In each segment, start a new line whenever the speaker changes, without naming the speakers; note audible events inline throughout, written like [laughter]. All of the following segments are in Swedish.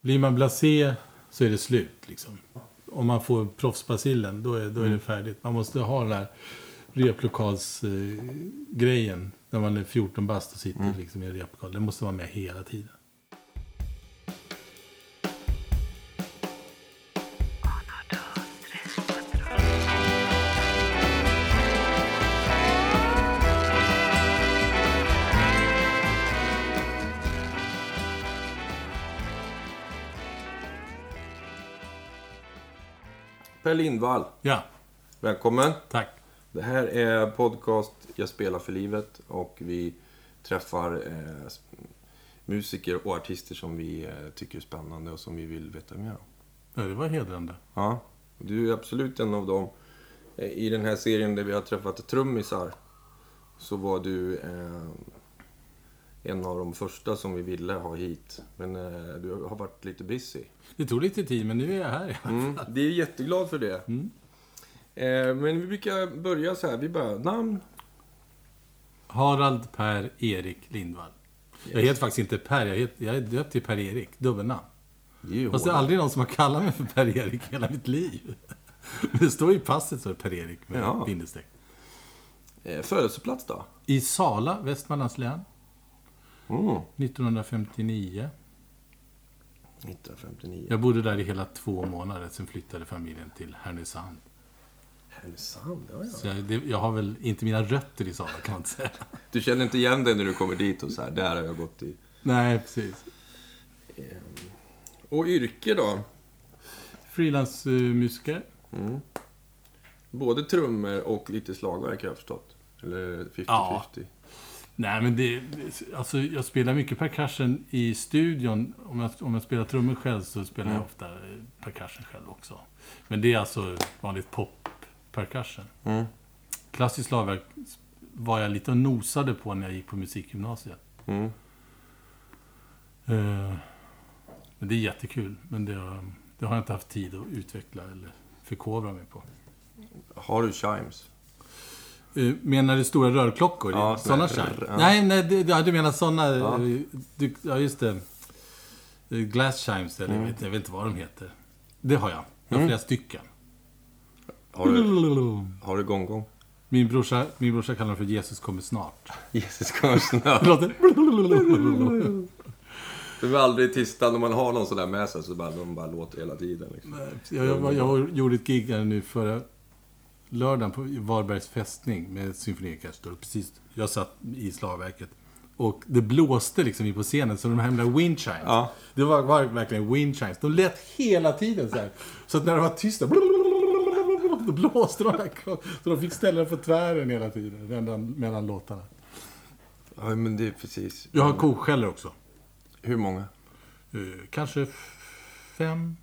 Blir man blasé så är det slut liksom. Om man får proffsbacillen, då är, då är
Mm.
det färdigt. Man måste ha den där replokalsgrejen. när man är 14 bast och sitter
Mm.
liksom i en replokal. Det måste vara med hela tiden.
Per Lindvall,
Ja,
välkommen.
tack.
Det här är podcast Jag spelar för livet och vi träffar eh, musiker och artister som vi eh, tycker är spännande och som vi vill veta mer om.
Ja, det var hedrande.
Ja, du är absolut en av dem. Eh, I den här serien där vi har träffat trummisar så var du eh, en av de första som vi ville ha hit. Men eh, du har varit lite busy.
Det tog lite tid, men nu är jag här.
Mm, det är jätteglad för det.
Mm.
Eh, men vi brukar börja så här. Vi bara, namn?
Harald Per Erik Lindvall. Jag heter faktiskt inte Per, jag, heter, jag är döpt till Per Erik, dubbelnamn.
Ju
Fast det är aldrig någon som har kallat mig för Per Erik hela mitt liv. Men det står i passet så Per Erik med
Ja.
bindestreck.
Eh, födelseplats då?
I Sala, Västmanlands län,
Mm.
1959.
1959.
Jag bodde där i hela två månader, sen flyttade familjen till Härnösand.
Härnösand, ja, ja.
Så jag, det, jag har väl inte mina rötter i Sala, kan man inte säga.
Du känner inte igen dig när du kommer dit och så här, där har jag gått i.
Nej, precis.
Och yrke då?
Frilansmusiker.
Mm. Både trummor och lite slagverk har jag förstått. Eller 50-50.
Ja. Nej, men det, alltså, jag spelar mycket percussion i studion. Om jag, om jag spelar trummor själv så spelar jag ofta percussion själv också. Men det är alltså vanligt pop-percussion.
Mm.
Klassiskt slagverk var jag lite och nosade på när jag gick på musikgymnasiet.
Mm.
Eh, Men det är jättekul. Men det, har- det har jag inte haft tid att utveckla eller förkovra mig på.
Har du chimes?
Eh, Menar du stora rörklockor?
Ja,
sådana
ja.
Nej, nej det, ja, du menar sådana...
Ja.
Du, ja, just det. Eh, Glass chimes, eller
Mm.
jag, vet, jag vet inte vad de heter. Det har jag. Jag har flera stycken.
Har du, har du gongong?
Min brorsa, min brorsa kallar dem för Jesus kommer snart. [laughs]
Jesus kommer snart.
låter... [laughs]
Du är aldrig tysta när man har någon sån där med sig så bara, de bara låter hela tiden. Liksom.
Jag, jag, jag var- gjorde ett gig här nu förra lördagen på Varbergs fästning med symfoniorkester. Precis, jag satt i slagverket. Och det blåste liksom in på scenen, så de här himla wind chimes.
Ja.
Det var, var verkligen wind chimes. De lät hela tiden så här. Så att när det var tyst, då blåste de. Här, så de fick ställa på tvären hela tiden, mellan, mellan låtarna.
ja, men det är precis.
Jag har koskällor också.
Hur många?
Eh, kanske fem?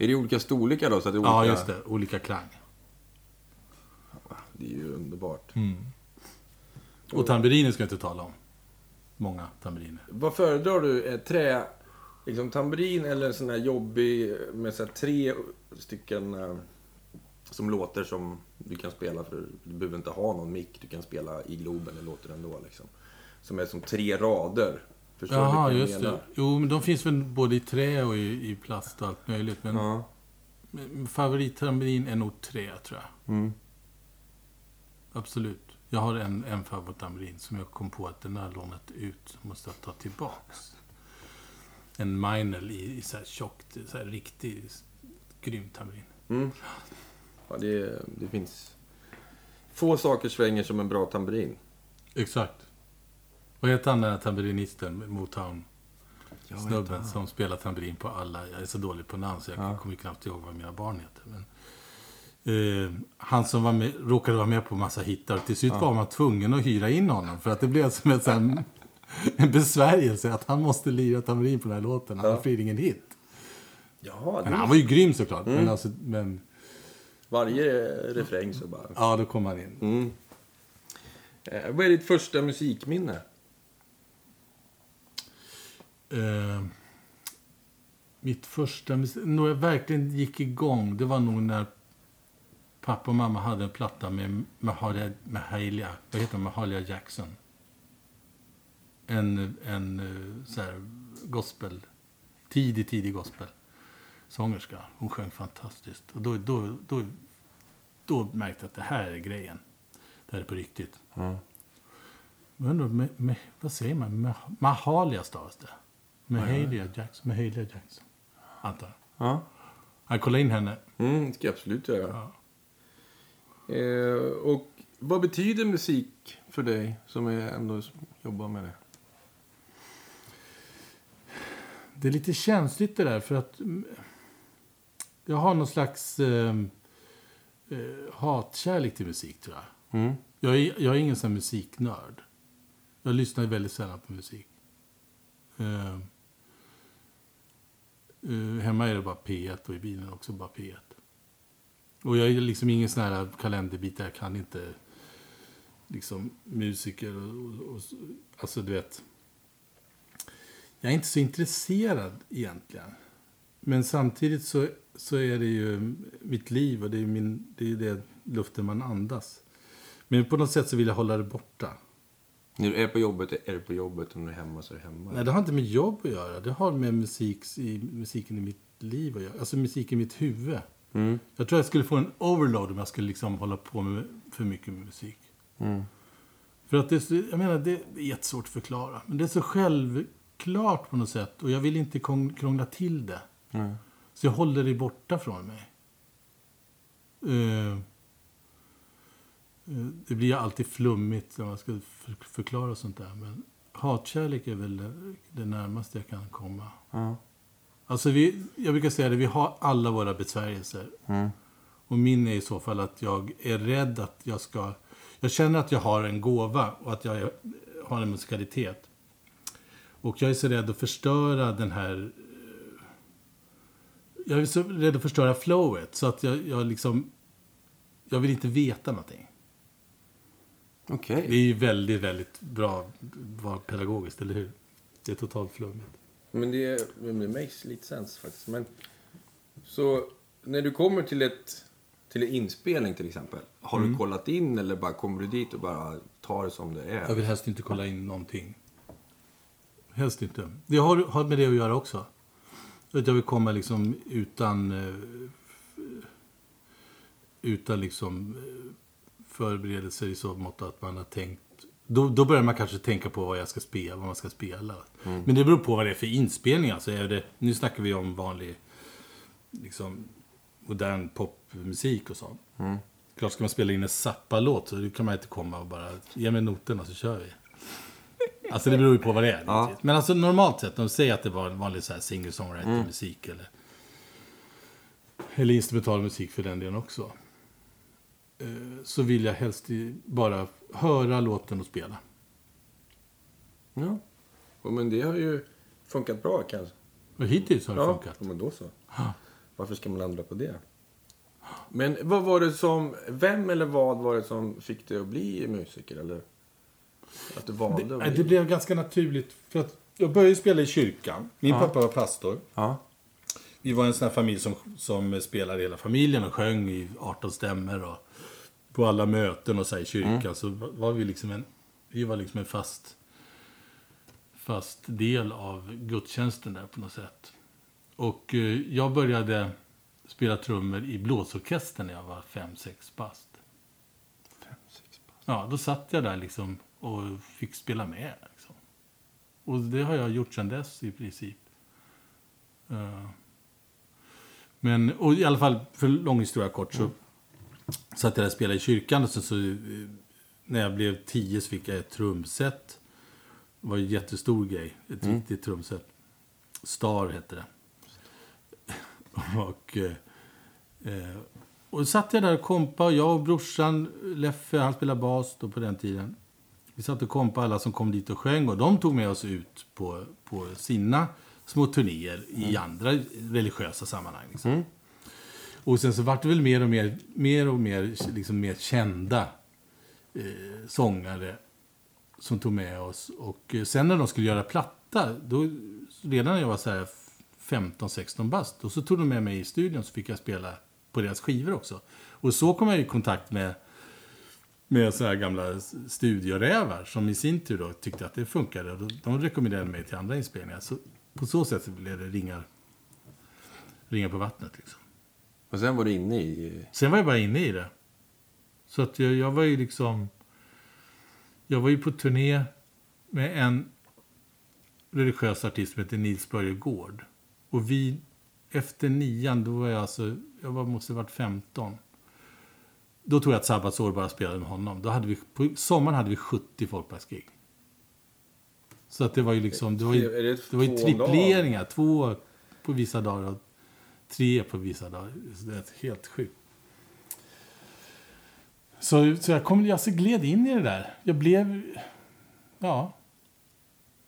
Är det olika storlekar då? Så att det är olika...
Ja, just det. Olika klang.
Det är ju underbart.
Och tamburiner ska jag inte tala om. Många tamburiner.
Vad föredrar du? Trä, liksom tamburin eller en sån här jobbig med så här tre stycken eh, som låter som du kan spela för du behöver inte ha någon mick. Du kan spela i Globen, det låter ändå liksom. Som är som tre rader. Förstår
Jaha, just
menar?
det. Jo, men de finns väl både i trä och i, i plast och allt möjligt. Men
Ja.
men favorittamburin är nog trä, tror jag.
Mm.
Absolut. Jag har en, en favorittamburin som jag kom på att den har lånat ut. Måste jag ta tillbaks. En Meinel i, i så här tjockt, så här riktig grym tamburin.
Mm. Ja, det, det finns... Få saker svänger som en bra tamburin.
Exakt. Vad heter han den här tamburinisten, Motown?
Jag vet
snubben
inte.
som spelar tamburin på alla. Jag är så dålig på namn så jag
Ja.
kommer knappt ihåg vad mina barn heter. Men, eh, han som var med, råkade vara med på massa hittar. Till slut var man tvungen att hyra in honom. För att det blev som sån, [laughs] en besvärjelse att han måste lira tamburin på den här låten. Annars blir det ingen hit.
Ja,
Men han var ju grym såklart. Men, alltså, men
varje refräng så bara...
ja, då kom han in.
Mm. Eh, vad är ditt första musikminne?
Eh, mitt första. När jag verkligen gick igång, det var nog när pappa och mamma hade en platta med Mahalia, Mahalia, vad heter Mahalia Jackson. en, en eh, så här, gospel, tidig, tidig gospel sångerska. Hon sjöng fantastiskt. Och då, då, då, då märkte jag att det här är grejen. Det här är på riktigt. Undrar, med, med, vad säger man? Mah- Mahalia stavas det. Mahalia Jackson. Mahalia Jackson. Antar jag.
Ja.
Jag kollar in henne.
Mm, det ska jag absolut göra.
Ja.
Eh, och vad betyder musik för dig som är ändå jobbar med det?
Det är lite känsligt det där för att mm, jag har någon slags eh, eh, hatkärlek till musik tror jag.
Mm.
Jag är, jag är ingen sån musiknörd. Jag lyssnar väldigt sällan på musik. Eh, Uh, hemma är det bara P1 och i bilen också bara P1. Och jag är liksom ingen sån här kalenderbitare. Jag kan inte liksom musiker och, och, och alltså du vet. Jag är inte så intresserad egentligen. Men samtidigt så, så är det ju mitt liv och det är, min, det är det luften man andas. Men på något sätt så vill jag hålla det borta.
När du är på jobbet är du på jobbet, om du är hemma så är du hemma.
Nej, det har inte med jobb att göra. Det har med musik, i, musiken i mitt liv att göra. Alltså musik i mitt huvud.
Mm.
Jag tror jag skulle få en overload om jag skulle liksom hålla på med för mycket med musik.
Mm.
För att det är så, jag menar, det är jättesvårt att förklara. Men det är så självklart på något sätt. Och jag vill inte krång- krångla till det.
Mm.
Så jag håller det borta från mig. Eh, det blir alltid flummigt när man ska för- förklara sånt där. Men hatkärlek är väl det, närmaste jag kan komma.
Ja.
Alltså vi, jag brukar säga det, vi har alla våra besvärjelser.
Mm.
Och min är i så fall att jag är rädd att jag ska... Jag känner att jag har en gåva och att jag har en musikalitet. Och jag är så rädd att förstöra den här... Jag är så rädd att förstöra flowet. Så att jag, jag liksom... Jag vill inte veta någonting.
Okej.
Det är ju väldigt, väldigt bra var pedagogiskt, eller hur? Det är totalt flummigt.
Men det, men det makes lite sense faktiskt. Men, så när du kommer till ett till en inspelning till exempel. Har du kollat in eller bara kommer du dit och bara tar det som det är?
Jag vill helst inte kolla in någonting. Helst inte. Det har, har med det att göra också. Att jag vill komma liksom utan... eh, Utan liksom eh, förberedelser i så mått att man har tänkt... Då, då börjar man kanske tänka på vad jag ska spela, vad man ska spela. Men det beror på vad det är för inspelning. Alltså är det, nu snackar vi om vanlig liksom, modern popmusik och sånt. Klart ska man spela in en Zappa-låt så kan man inte komma och bara ge mig noterna så kör vi. Alltså det beror ju på vad det är.
Ja.
Men alltså normalt sett, om vi säger att det var en vanlig så här singer-songwriter-musik eller, eller instrumental musik för den delen också. Eh, Så vill jag helst bara höra låten och spela.
Ja. ja. Men det har ju funkat bra kanske.
Och hittills har det
Ja,
funkat.
ja, men då så.
Ja.
Varför ska man ändra på det? Men vad var det som, vem eller vad var det som fick dig att bli musiker? Eller att du valde
Det,
att bli?
det blev ganska naturligt. För att jag började spela i kyrkan. Min
Ja.
pappa var pastor.
Ja.
Vi var en sån här familj som, som spelade hela familjen och sjöng i 18 stämmor och på alla möten och så i kyrkan så var vi liksom en, vi var liksom en fast, fast del av gudstjänsten där på något sätt. Och eh, jag började spela trummor i blåsorkestern när jag var 5-6 bast.
Fem, sex pass.
Ja, då satt jag där liksom och fick spela med. Liksom. Och det har jag gjort sedan dess i princip. Eh, Men, och i alla fall, för lång historia kort så satt jag där och spelade i kyrkan och så, så eh, när jag blev tio så fick jag ett trumset. Det var en jättestor grej, ett riktigt trumset. Star hette det. [laughs] och, eh, eh, och satt jag där och kompa jag och brorsan Leffe, han spelade bas då på den tiden. Vi satt och kompa alla som kom dit och sjöng och de tog med oss ut på, på sina små turnéer i andra religiösa sammanhang. Liksom. Och sen så vart det väl mer och mer, mer och mer, liksom mer kända eh, sångare som tog med oss. Och eh, sen när de skulle göra platta, då, redan när jag var så 15-16 bast, och så tog de med mig i studion så fick jag spela på deras skivor också. Och så kom jag i kontakt med med så här gamla studiorävar som i sin tur då tyckte att det funkade. Och de rekommenderade mig till andra inspelningar. Så på så sätt så blev det ringar, ringar på vattnet. Liksom.
Och sen var du inne i...
Sen var jag bara inne i det. Så att jag, jag var ju liksom... Jag var ju på turné med en religiös artist som heter Nils Börje Gård. Och vi, efter nian, då var jag alltså, jag var, måste ha varit 15. Då tog jag ett sabbatsår bara spelade med honom. Då hade vi, på sommaren hade vi 70 folkparksgig. Så att det var ju liksom, det var ju,
det
det var ju tripleringar. Två på vissa dagar och tre på vissa dagar. Det är helt sjukt. Så, så jag, kom, jag så gled in i det där. Jag blev... Ja.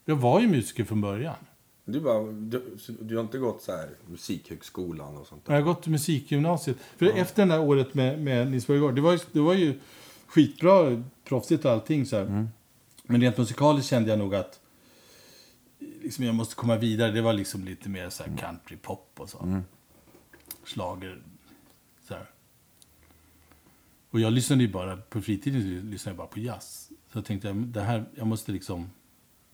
Jag var ju musiker från början.
Du, bara, du, du har inte gått så här musikhögskolan och sånt
Jag
där?
har gått till musikgymnasiet. För efter det där året med, med Nils Borgård, det var, ju, det var ju skitbra, proffsigt och allting. Så här. Men rent musikaliskt kände jag nog att liksom, jag måste komma vidare. Det var liksom lite mer så här country pop och så. Schlager. Så här. Och jag lyssnade ju bara, på fritiden lyssnade jag bara på jazz. Så jag tänkte, det här, jag måste liksom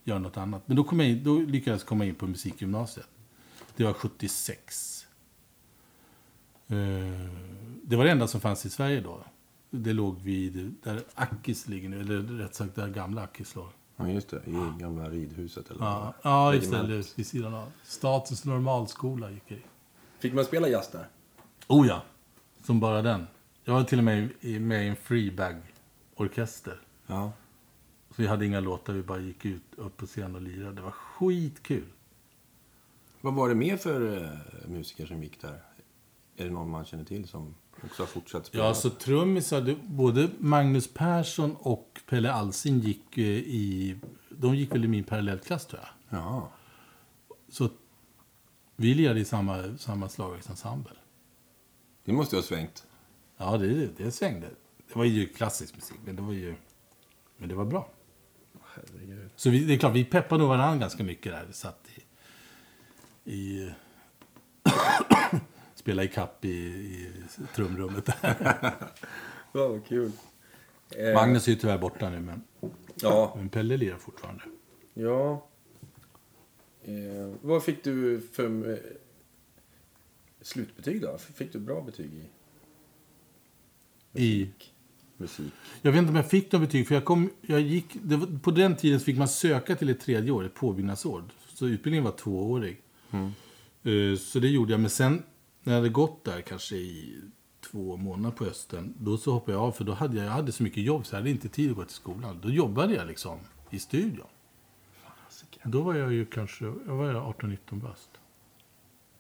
göra något annat. Men då, kom jag in, då lyckades jag komma in på musikgymnasiet. Det var 76. Eh, Det var det enda som fanns i Sverige då. Det låg vid där Ackis ligger nu, eller rätt sagt där gamla Ackis låg.
Ja, just det. I gamla ridhuset eller
Ja, ja just det. Vid sidan av. Statens normalskola gick jag i.
Fick man spela jazz där?
Oh ja, som bara den. Jag var till och med i- med i en freebag-orkester.
Ja.
Så vi hade inga låtar, vi bara gick ut upp på scen och lirade. Det var skitkul.
Vad var det mer för eh, musiker som gick där? Är det någon man känner till som också har fortsatt spela?
Ja, så trummisar, både Magnus Persson och Pelle Alsing gick eh, i... De gick väl i min parallellklass, tror jag.
Ja.
Så vi lirade i samma, samma slagverksensemble.
Det måste ju ha svängt.
Ja, det, det svängde. Det var ju klassisk musik, men det var ju... Men det var bra.
Herregud.
Så vi, det är klart, vi peppade nog varandra ganska mycket där. Vi satt i... i [coughs] spela i kapp i, i trumrummet där. [laughs]
Ja, vad kul.
Magnus är ju tyvärr borta nu, men,
Ja.
men Pelle lirar fortfarande.
Ja. Eh, vad fick du för eh, slutbetyg då? Fick du bra betyg i
I,
musik?
jag vet inte om jag fick något betyg, för jag kom, jag gick, var, på den tiden fick man söka till ett tredje år, ett påbyggnadsår. Så utbildningen var tvåårig. Eh, Så det gjorde jag, men sen när jag hade gått där kanske i två månader på hösten, då så hoppade jag av, för då hade jag, jag hade så mycket jobb så jag hade inte tid att gå till skolan. Då jobbade jag liksom i studion. Då var jag ju kanske, jag var 18-19 bast.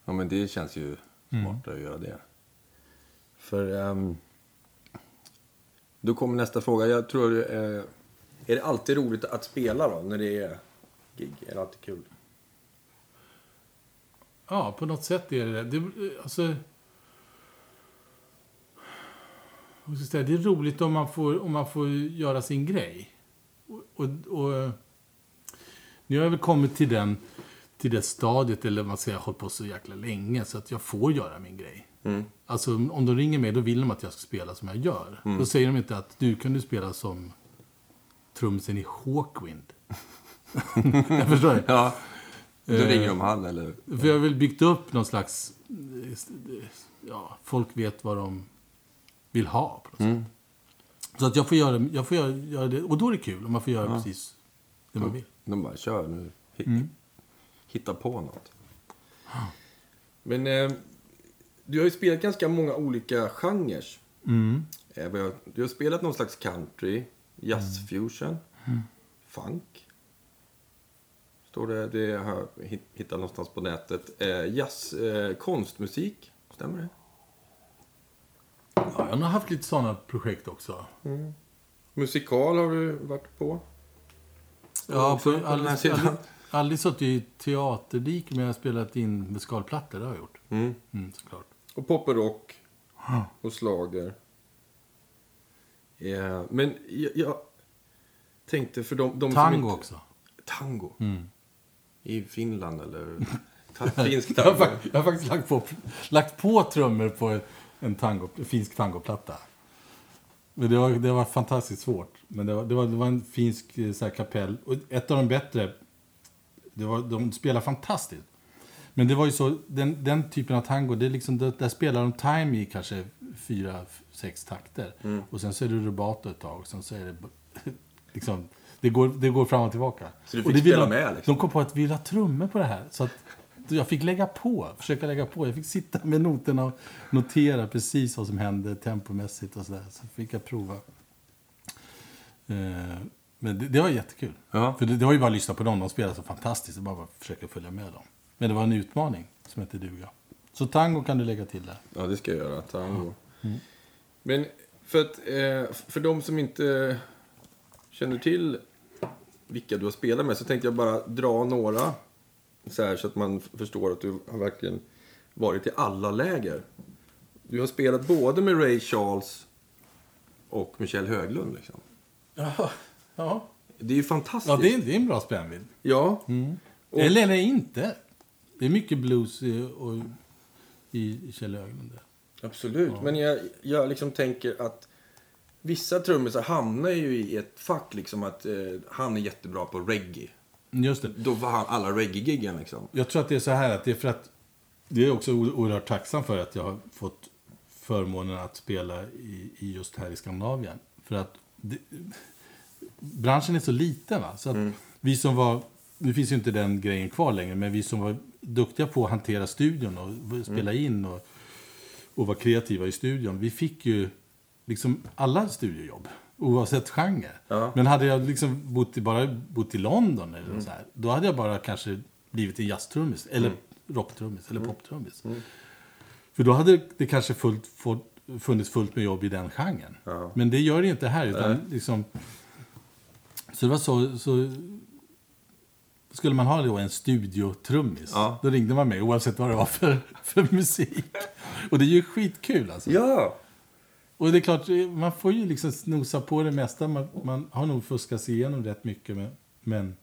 Ja, men det känns ju smartare att göra det. För... ehm, då kommer nästa fråga. Jag tror... Eh, är det alltid roligt att spela då, när det är gig? Är det alltid kul?
Ja, på något sätt är det det. alltså, säga, det är roligt om man får, om man får göra sin grej. Och, och, och, nu har jag väl kommit till, den, till det stadiet, eller man säger, jag har hållit på så jäkla länge, så att jag får göra min grej. Alltså, om de ringer mig, då vill de att jag ska spela som jag gör. Då säger de inte att du kan du spela som trummisen i Hawkwind. [laughs] jag förstår det.
Ja. Då
Eh,
ringer de han eller...
För jag har väl byggt upp någon slags... eh, Ja, folk vet vad de vill ha på något sätt. Så att jag får göra, jag får göra, göra det. Och då är det kul om man får göra precis det man vill.
De bara, kör nu. Hitt,
Mm.
Hitta på något. Men eh, du har ju spelat ganska många olika genrer.
Mm.
Eh, Du har spelat någon slags country, jazzfusion,
Mm.
funk. Står det, det har jag hitt- hittat någonstans på nätet. Eh, jazz, eh, konstmusik, stämmer det?
Ja, jag har haft lite sådana projekt också.
Musikal har du varit på.
Ja,
på här
aldrig,
sidan.
aldrig, aldrig suttit i teaterdik, men jag har spelat in musikaalplattor. Det har jag gjort.
Mm.
Mm, såklart.
Och pop och rock. Och slager. Eh, men jag, jag tänkte för de, de som
Tango
inte...
också.
Tango?
Mm.
I Finland eller? [laughs] Finsk
Jag har,
tango?
jag har faktiskt lagt på, lagt på trummor på en tango, finsk tangoplatta. Men det var, det var fantastiskt svårt. Men det var, det var, det var en finsk eh, så här, kapell. Och ett av de bättre. Det var, de spelar fantastiskt. Men det var ju så, den, den typen av tango, det är liksom, där, där spelar de time i kanske fyra, sex takter.
Mm.
Och sen så är det rubato ett tag. Och sen så är det [laughs] liksom, det går, det går fram och tillbaka.
Så du
och
fick
det
spela med, liksom?
De kom på att vi vill ha trummor på det här. Så att jag fick lägga på, försöka lägga på. Jag fick sitta med noterna och notera precis vad som hände tempomässigt och sådär. Så fick jag prova. Eh, Men det, det var jättekul.
Ja.
För det, det var ju bara att lyssna på dem. De spelade så fantastiskt. Det bara att försöka följa med dem. Men det var en utmaning som hette duga. Så tango kan du lägga till där.
Ja, det ska jag göra. Tango. Men för att, eh, för de som inte känner till vilka du har spelat med så tänkte jag bara dra några så här så att man förstår att du har verkligen varit i alla läger. Du har spelat både med Ray Charles och Michel Höglund liksom.
Ja, ja.
Det är ju fantastiskt.
ja det, är, det är en bra spännvidd.
Ja. Och-
Eller, eller inte. Det är mycket blues i, och, i, Kjell Höglund.
Absolut, men jag, jag liksom tänker att vissa trummisar hamnar ju i ett fack liksom att eh, han är jättebra på reggae.
Just det.
Då var han alla reggae-giggen liksom.
Jag tror att det är så här att det är för att det är också oerhört tacksam för att jag har fått förmånen att spela i, i just här i Skandinavien. För att det, branschen är så liten va. Så att vi som var, nu finns ju inte den grejen kvar längre, men vi som var duktiga på att hantera studion och spela in och, och vara kreativa i studion. Vi fick ju liksom alla studiojobb. Oavsett genre.
Ja.
Men hade jag liksom bott i, bara bott i London eller så här, då hade jag bara kanske blivit en jazztrummis. Eller rocktrummis. Eller poptrummis. För då hade det kanske fullt, fått, funnits fullt med jobb i den genren.
Ja.
Men det gör det inte här. Utan
Nej.
liksom, så det var så, så... Skulle man ha då en studiotrummis,
Ja.
då ringde man mig oavsett vad det var för, för musik. Och det är ju skitkul alltså.
Ja!
Och det är klart, man får ju liksom snosa på det mesta. Man, man har nog fuskat sig igenom rätt mycket. Men, men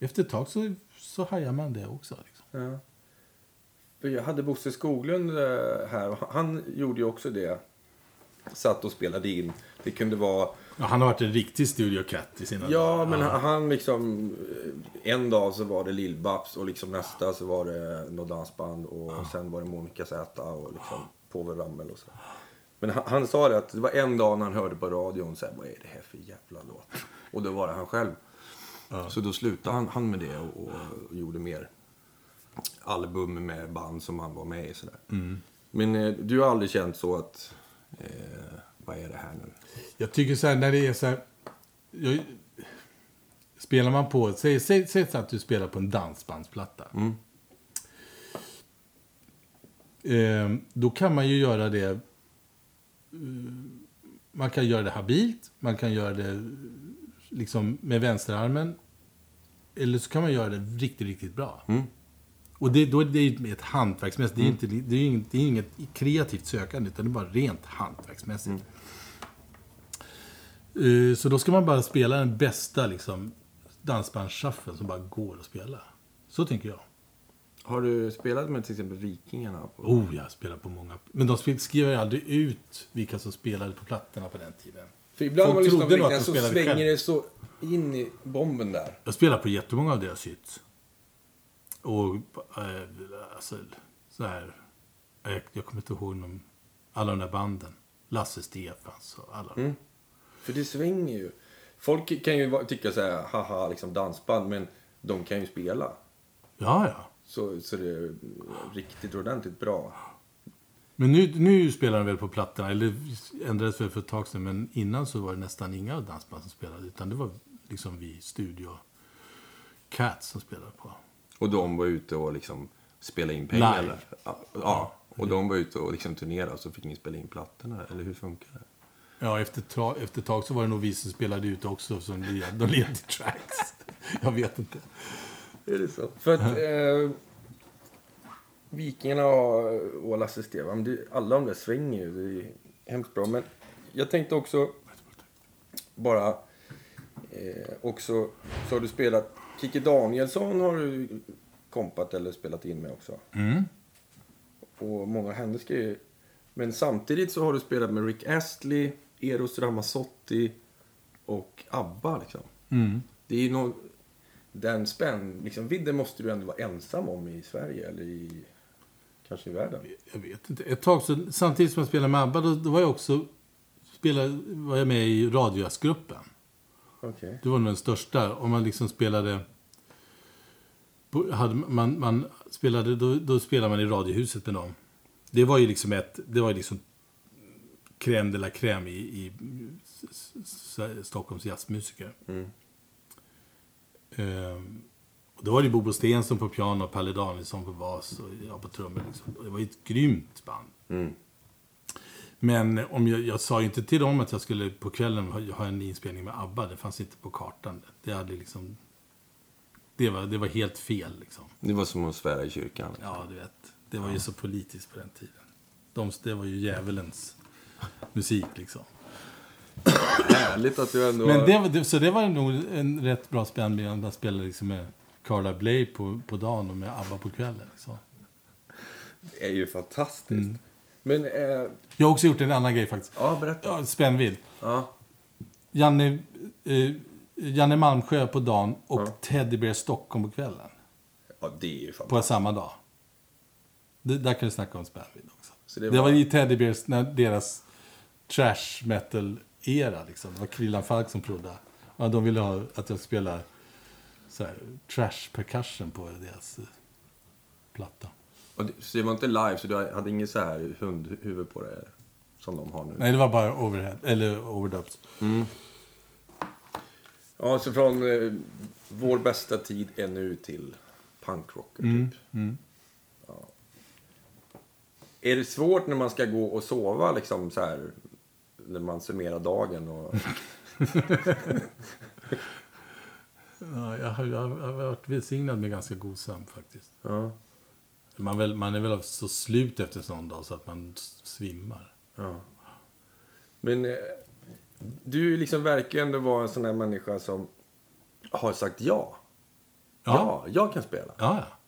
efter ett tag så, så hajar man det också. Liksom.
ja. Jag hade Bosse Skoglund eh, här han gjorde ju också det. Satt och spelade in. Det kunde vara
Ja, han har varit en riktig studio cat i sina
Ja,
dagar.
men han, han liksom... eh, En dag så var det Lill-Babs och liksom nästa så var det något dansband och sen var det Monica Z och liksom Povel Ramel och så. Men han, han sa det att det var en dag när han hörde på radion så här, vad är det här för jävla låt? Och då var det han själv. Så då slutade han, han med det och, och, gjorde mer album med band som han var med i sådär. Men eh, du har aldrig känt så att, eh, vad är det här nu?
Jag tycker så här, när det är så här... Jag, spelar man på... Säg, säg, säg så att du spelar på en dansbandsplatta.
Mm.
Eh, då kan man ju göra det... eh, Man kan göra det habilt. Man kan göra det liksom med vänsterarmen. Eller så kan man göra det riktigt, riktigt bra.
Mm.
Och det, då är det ju ett hantverksmässigt. Det är, inte, det, är inget, det är inget kreativt sökande, utan det är bara rent hantverksmässigt. Eh, Så då ska man bara spela den bästa liksom, dansbandsshufflen som bara går att spela. Så tänker jag.
Har du spelat med till exempel Vikingarna? På...
Oh, jag spelar på många. Men de skrev- ju aldrig ut vilka som spelade på plattorna på den tiden.
För ibland
Folk
man lyssnar på
trodde nog att
Vikingarna så svänger
själv.
det så in i bomben där.
Jag spelar på jättemånga av deras hits. Och eh, alltså, så här. Jag, jag kommer inte ihåg någon, alla de där banden. Lasse Stefans och alla.
Mm. För det svänger ju. Folk kan ju tycka så här, haha, liksom dansband, men de kan ju spela.
Ja, ja.
Så, så det är riktigt ordentligt bra.
Men nu, nu spelar de väl på plattorna, eller ändrades väl för ett tag sedan, men innan så var det nästan inga dansband som spelade, utan det var liksom vi studio Cats som spelade på.
Och de var ute och liksom spelade in pengar.
Live.
Ja, ja. Och de var ute och liksom turnerade och så fick ni spela in plattorna. Eller hur funkar det?
Ja, efter, tra- efter ett tag så var det nog vi som spelade ut också, som led- de ledde tracks. Jag vet inte.
Är det så? För att eh, Vikingarna och och Lasse Stefan, alla de där svänger ju. Det är hemskt bra. Men jag tänkte också bara eh, också så har du spelat Kikki Danielsson har du kompat eller spelat in med också.
Mm.
Och många hennes grejer. Men samtidigt så har du spelat med Rick Astley, Eros Ramazzotti och ABBA liksom.
Mm.
Det är ju någon... Den spänn... Liksom, vidden måste du ändå vara ensam om i Sverige eller i... Kanske i världen.
Jag vet inte. Ett tag så, samtidigt som jag spelade med ABBA, då, då var jag också spelade, var jag med i Radiojazzgruppen.
Okej.
Det var nog den största. Om man liksom spelade... Hade man, man spelade, då, då spelade man i Radiohuset med dem. Det var ju liksom ett... Det var ju liksom crème de la crème i, i Stockholms jazzmusiker.
Mm.
Ehm, och då var det Bobo Stensson på piano, Palle Danielsson på bas och jag på trummor. Liksom. Och Det var ju ett grymt band.
Mm.
Men om jag, jag sa ju inte till dem att jag skulle på kvällen ha, ha en inspelning med ABBA. Det fanns inte på kartan. Det, hade liksom, det, var, det var helt fel. Liksom.
Det var som att svära i kyrkan.
Ja, du vet. Det var ju så politiskt på den tiden. De, det var ju djävulens musik. Liksom.
Härligt att du ändå...
Men det, var- det, så det var nog en rätt bra spännvidd att spela liksom med Carla Bley på, på dagen och med ABBA på kvällen. Liksom.
Det är ju fantastiskt.
Mm.
Men, eh,
Jag har också gjort en annan grej faktiskt.
ja, berätta.
Ja, spännvidd.
Ja.
Janne, eh, Janne Malmsjö på dagen och
Ja.
Teddy Bear Stockholm på kvällen.
ja, det är ju
På
fantastiskt.
samma dag. Det, där kan du snacka om spännvidd också.
Så
Det
det
var,
var-
i Teddy Bears, när deras trash metal-era. Liksom. Det var Krillan Falk som prodda. Ja, de ville ha att jag spelar så här, trash percussion på deras eh, platta.
Och det, så det var inte live, så du hade inget så här hundhuvud på dig som de har nu?
Nej, det var bara overhead, eller overdubs.
Ja, så från eh, vår bästa tid är nu till punkrocker, typ. Ja. Är det svårt när man ska gå och sova, liksom så här, när man summerar dagen? Och... [laughs]
Ja, jag, har, jag har varit välsignad med ganska god sömn faktiskt.
ja.
Man, väl, man är väl så slut efter en sån dag så att man svimmar.
Ja. Men eh, du liksom verkar ju ändå vara en sån där människa som har sagt ja. Ja, jag kan spela.
Ja, ja.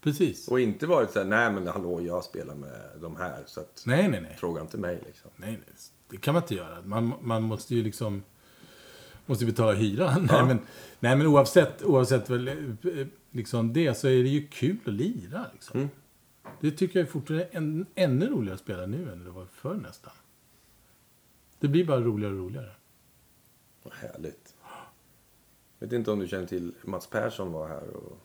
Precis.
Och inte varit så här, nej men hallå, jag spelar med de här, så att
Nej, nej, nej.
fråga inte mig liksom.
Nej, nej. Det kan man inte göra. Man, man måste ju liksom... Måste betala hyran. [laughs] Nej, men, nej, men oavsett, oavsett väl, eh, liksom det så är det ju kul att lira. Liksom.
Mm.
Det tycker jag är fortfarande ännu roligare att spela nu än det var förr nästan. Det blir bara roligare och roligare.
Vad härligt. Vet inte om du känner till Mats Persson var här och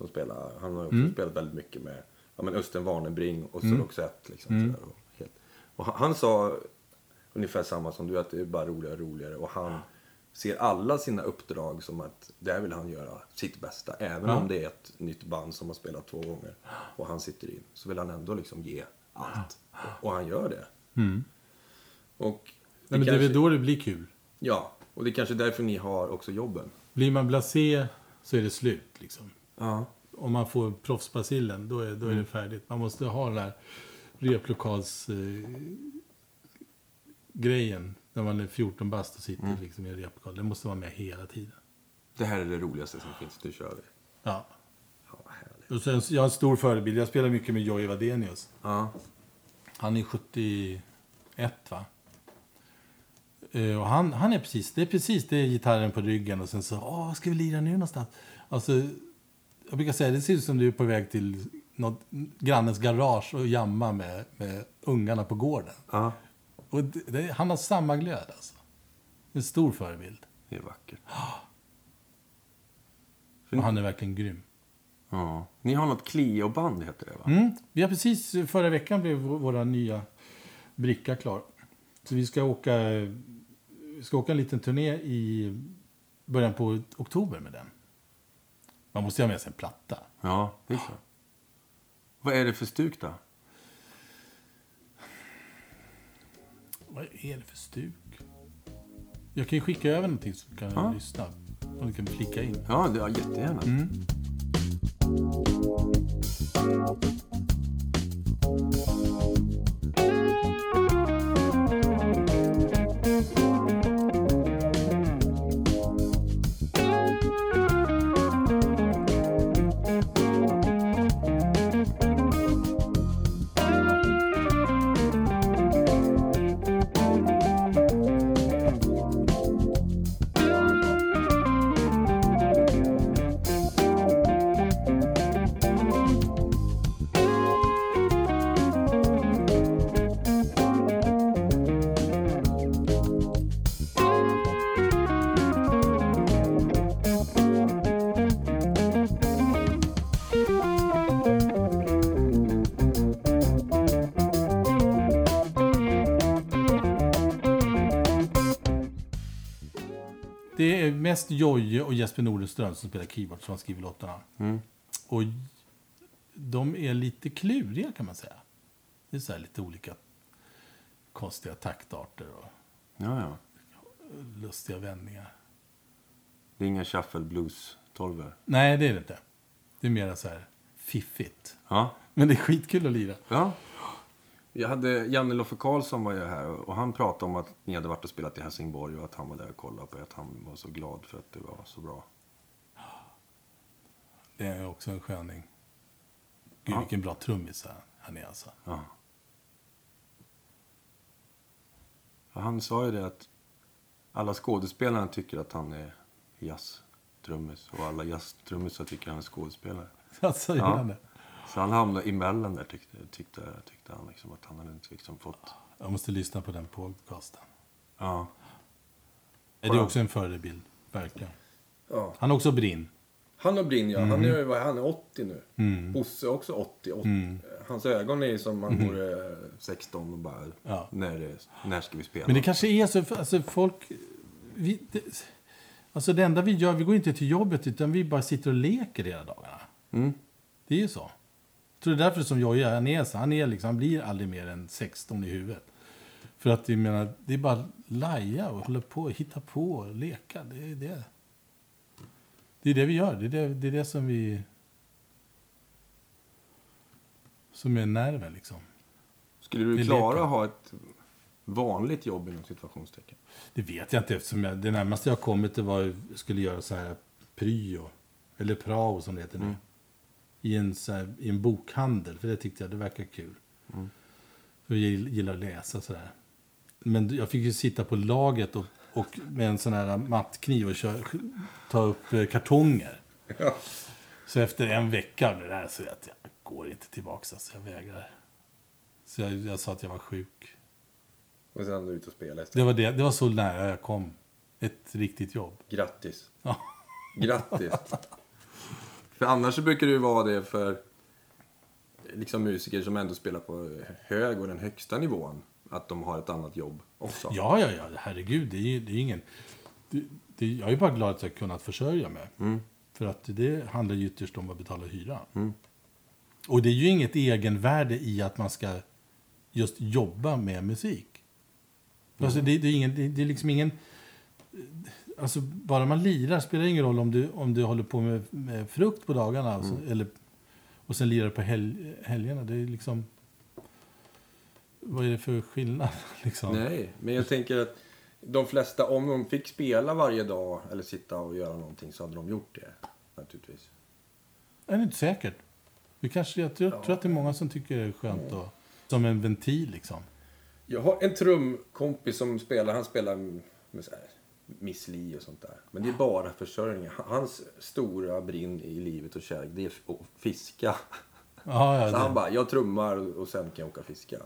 som spelar. Han har också
Mm.
spelat väldigt mycket med ja, men Östen Warnerbring och så Roxette. Liksom, sådär, och, helt. och han, han sa ungefär samma som du, att det är bara roligare och roligare. Och han ser alla sina uppdrag som att där vill han göra sitt bästa. Även
Ja.
om det är ett nytt band som har spelat två gånger och han sitter in. Så vill han ändå liksom ge allt. Och han gör det. Och
Nej, men det är
kanske-
väl då det blir kul.
Ja, och det är kanske därför ni har också jobben.
Blir man blasé så är det slut. Liksom.
Ja.
Om man får proffsbacillen, då är, då är det färdigt. Man måste ha den här replokals eh, när man är 14 bast och sitter liksom i en replokal. Det måste vara med hela tiden.
Det här är det roligaste som finns, nu kör vi.
Ja.
Ja.
Och sen, jag har en stor förebild. Jag spelar mycket med Jojje Wadenius.
Ja.
Han är 71, va? Eh, Och han, han är precis, det är precis det är gitarren på ryggen och sen så, åh, ska vi lira nu någonstans? Alltså, jag brukar säga, det ser ut som du är på väg till något, grannens garage och jamma med, med ungarna på gården.
ja.
Och det, det, han har samma glöd alltså. En stor förebild.
Det är vackert. [gasps]
Och han är verkligen grym.
Ja. Ni har något Clio-band, heter det va?
Mm. Vi har precis, förra veckan blev vår, våra nya bricka klar. Så vi ska åka, vi ska åka en liten turné i början på oktober med den. Man måste ju ha med sig en platta.
Ja, det är så. Vad är det för stuk då?
Vad är det för stuk? Jag kan ju skicka över någonting så kan
Ja.
lyssna. Och du kan flika in.
Ja, det, ja jättegärna.
Det mest Jojje och Jesper Nordenström som spelar keyboard som har skrivit låtarna.
Mm.
Och de är lite kluriga kan man säga. Det är så här lite olika konstiga taktarter och
Ja, ja.
lustiga vändningar.
Det är inga shuffle blues tolvor.
Nej, det är det inte. Det är mer så här fiffigt.
Ja.
Men det är skitkul att lira.
Ja. Jag hade, Janne Loffe Karlsson var ju här och han pratade om att ni hade varit och spelat i Helsingborg och att han var där och kollade på er, att han var så glad för att det var så bra.
Det är också en sköning. Gud,
Ja.
vilken bra trummis han- är alltså.
Ja. Han sa ju det att alla skådespelarna tycker att han är jazztrummis och alla jazztrummisar tycker att han är skådespelare. [laughs]
Alltså,
Ja.
gör han det?
Så han hamnade emellan där tyckte, tyckte, tyckte han liksom att han hade inte liksom fått...
Jag måste lyssna på den podcasten.
Ja.
Det är också en förebild, verkligen.
ja.
Han har också brinn.
Han och Brinn, ja. Han, är, är han är 80 nu.
Mm.
Bosse är också 80. 80. Hans ögon är som han vore 16 och bara...
Ja.
När, det, när ska vi spela?
Men det kanske är så, alltså folk... Vi, det, alltså det enda vi gör, vi går inte till jobbet utan vi bara sitter och leker hela dagarna.
Mm.
Det är ju så. Tror det är därför som Jojje, han är så. Han, är liksom, han blir aldrig mer än 16 i huvudet. För att jag menar, det är bara laja och hålla på, hitta på och leka. Det är det. Det är det vi gör. Det är det, det, är det som vi... Som är nerven liksom.
Skulle du klara att ha ett vanligt jobb inom situationstecken?
Det vet jag inte eftersom jag, det närmaste jag kommit det var jag skulle göra så här pryo. Eller prao som det heter nu.
Mm.
I, en, så här, I en bokhandel. För det tyckte jag det verkar kul.
Mm.
För jag gillar att läsa sådär. Men jag fick ju sitta på laget och, och med en sån här mattkniv och köra, ta upp eh, kartonger.
Ja.
Så efter en vecka av det där så att jag går inte tillbaka. Så jag vägrar. Så jag, jag sa att jag var sjuk.
Och sen ute och spelar istället.
Det var, det, det var så nära jag kom. Ett riktigt jobb.
Grattis.
Ja.
Grattis. För annars så brukar det ju vara det för liksom musiker som ändå spelar på hög och den högsta nivån. Att de har ett annat jobb också.
Ja, ja, ja. Herregud, det är ju det är ingen... Det, det, jag är bara glad att jag kunnat försörja mig.
Mm.
För att det handlar ju ytterst om att betala hyra.
Mm.
Och det är ju inget egenvärde i att man ska just jobba med musik. Alltså, det, det, är ingen, det, det är liksom ingen... Alltså, bara man lirar spelar ingen roll om du, om du håller på med, med frukt på dagarna. Alltså, eller, och sen lirar på helg, helgerna. Det är liksom... Vad är det för skillnad? [laughs] Liksom?
Nej, men jag tänker att de flesta, om de fick spela varje dag eller sitta och göra någonting så hade de gjort det. Naturligtvis.
Det är inte säkert. Det kanske, jag tror, tror att det är många som tycker det är skönt att, som en ventil liksom.
Jag har en trumkompis som spelar, han spelar med så här, Miss Li och sånt där. Men det är bara försörjning. Hans stora brinn i livet och kärlek, det är att fiska.
Ja,
Så
ja,
han
det,
bara, jag trummar och sen kan jag åka fiska.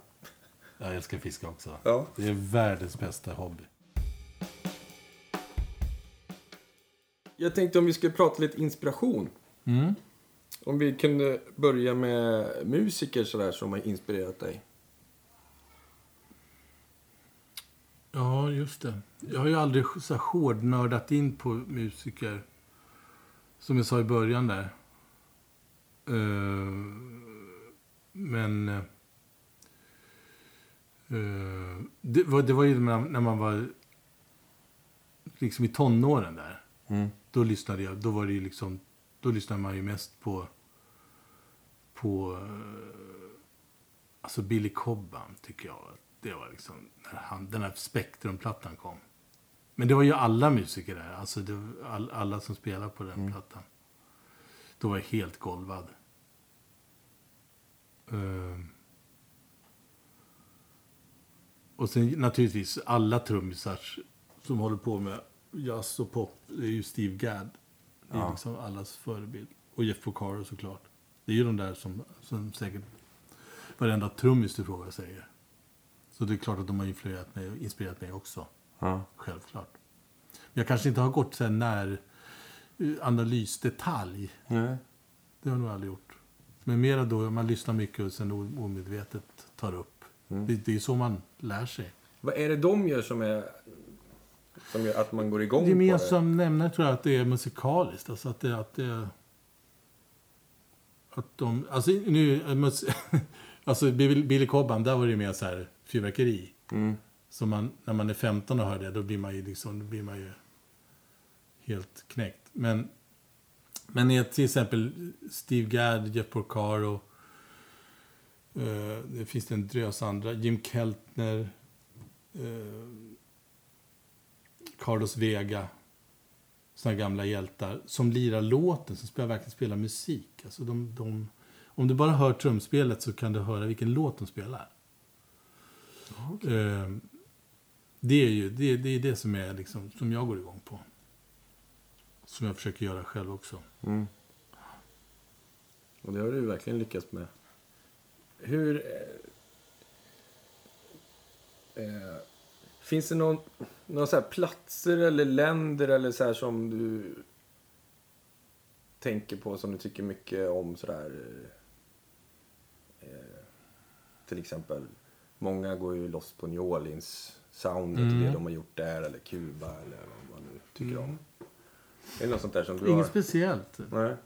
jag älskar fiska också.
Ja.
Det är världens bästa hobby.
Jag tänkte om vi skulle prata lite inspiration.
Mm.
Om vi kunde börja med musiker sådär som har inspirerat dig.
Ja, just det. Jag har ju aldrig så hårdnördat in på musiker. Som jag sa i början där. Eh, men... eh, det, var, det var ju när man, när man var liksom i tonåren där.
Mm.
Då lyssnade jag, då var det liksom, då lyssnade man ju mest på, på, eh, alltså Billy Cobham tycker jag. Det var liksom, när han, den här Spektrumplattan kom. Men det var ju alla musiker där, alltså all, alla som spelade på den plattan. Då var jag helt golvad. Eh, och sen naturligtvis alla trummisar som håller på med jazz och pop. Det är ju Steve Gadd. Det är
Ja.
liksom allas förebild. Och Jeff Porcaro såklart. Det är ju de där som, som säkert varenda trummis du frågar säger. Så det är klart att de har influerat mig och inspirerat mig också.
Ja.
Självklart. Jag kanske inte har gått så här när eh, analysdetalj.
Nej.
Det har jag nog aldrig gjort. Men mera då, man lyssnar mycket och sen omedvetet tar upp.
Mm.
Det, det är så man lär sig.
Vad är det de gör som är Som gör att man går igång på det?
Gemensam nämnare tror jag att det är musikaliskt. Alltså att det, att det att de, alltså nu, [laughs] alltså Billy Cobham, där var det ju mer så här fyrverkeri.
Mm.
Så man, när man är 15 och hör det, då blir man ju liksom, då blir man ju helt knäckt. Men, men är till exempel Steve Gadd, Jeff Porcaro, eh, det finns det en drös andra, Jim Keltner, eh, Carlos Vega, Sådana gamla hjältar, som lirar låten, som spelar, verkligen spelar musik. Alltså de, de, om du bara hör trumspelet så kan du höra vilken låt de spelar.
Okay.
Eh, det är ju det, det, är det som, är liksom, som jag går igång på. Som jag försöker göra själv också.
Mm. Och det har du verkligen lyckats med. Hur... Eh, eh, finns det någon, någon så platser eller länder eller så här som du tänker på som du tycker mycket om sådär? Eh, till exempel, många går ju loss på New Orleans soundet
Mm.
och det de har gjort där eller Kuba eller vad man nu tycker
Mm.
om. Är det något sånt där som du
Inget
har?
speciellt.
Nej.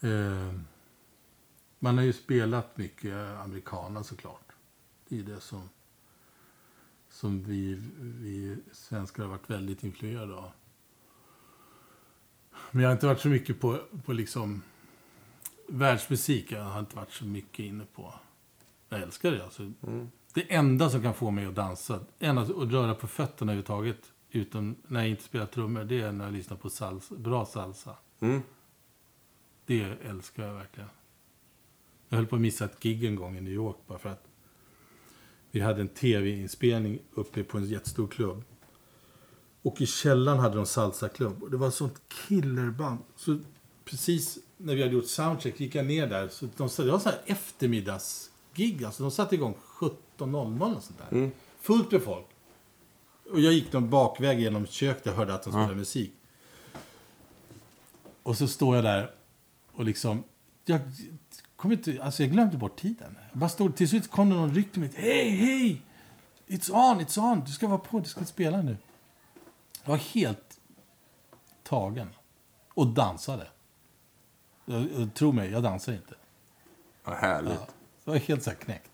Eh, man har ju spelat mycket amerikaner såklart. Det är det som, som vi, vi svenskar har varit väldigt influerade av. Men jag har inte varit så mycket på, på liksom världsmusik. Jag har inte varit så mycket inne på. Jag älskar det alltså.
Mm.
Det enda som kan få mig att dansa, enda, att röra på fötterna överhuvudtaget, utan när jag inte spelar trummor, det är när jag lyssnar på salsa, bra salsa.
Mm.
Det älskar jag verkligen. Jag höll på att missa ett gig en gång i New York bara för att vi hade en tv-inspelning uppe på en jättestor klubb. Och i källaren hade de salsaklubb. Och det var ett sånt killerband. Så precis när vi hade gjort soundcheck gick jag ner där. Så de, det var så här eftermiddagsgig. Alltså de satte igång 17.00 och sånt där.
Mm.
Fullt med folk. Och jag gick någon bakväg genom köket och hörde att de spelade
Ja.
musik. Och så står jag där och liksom... Jag, kom inte, alltså jag glömde bort tiden. Jag bara stod, till slut kom det någon ryck till mig. Hej, hej! It's on, it's on! Du ska vara på, du ska spela nu. Jag var helt tagen. Och dansade. Jag, jag, tro mig, jag dansar inte.
Vad härligt.
Ja, jag var helt så här knäckt.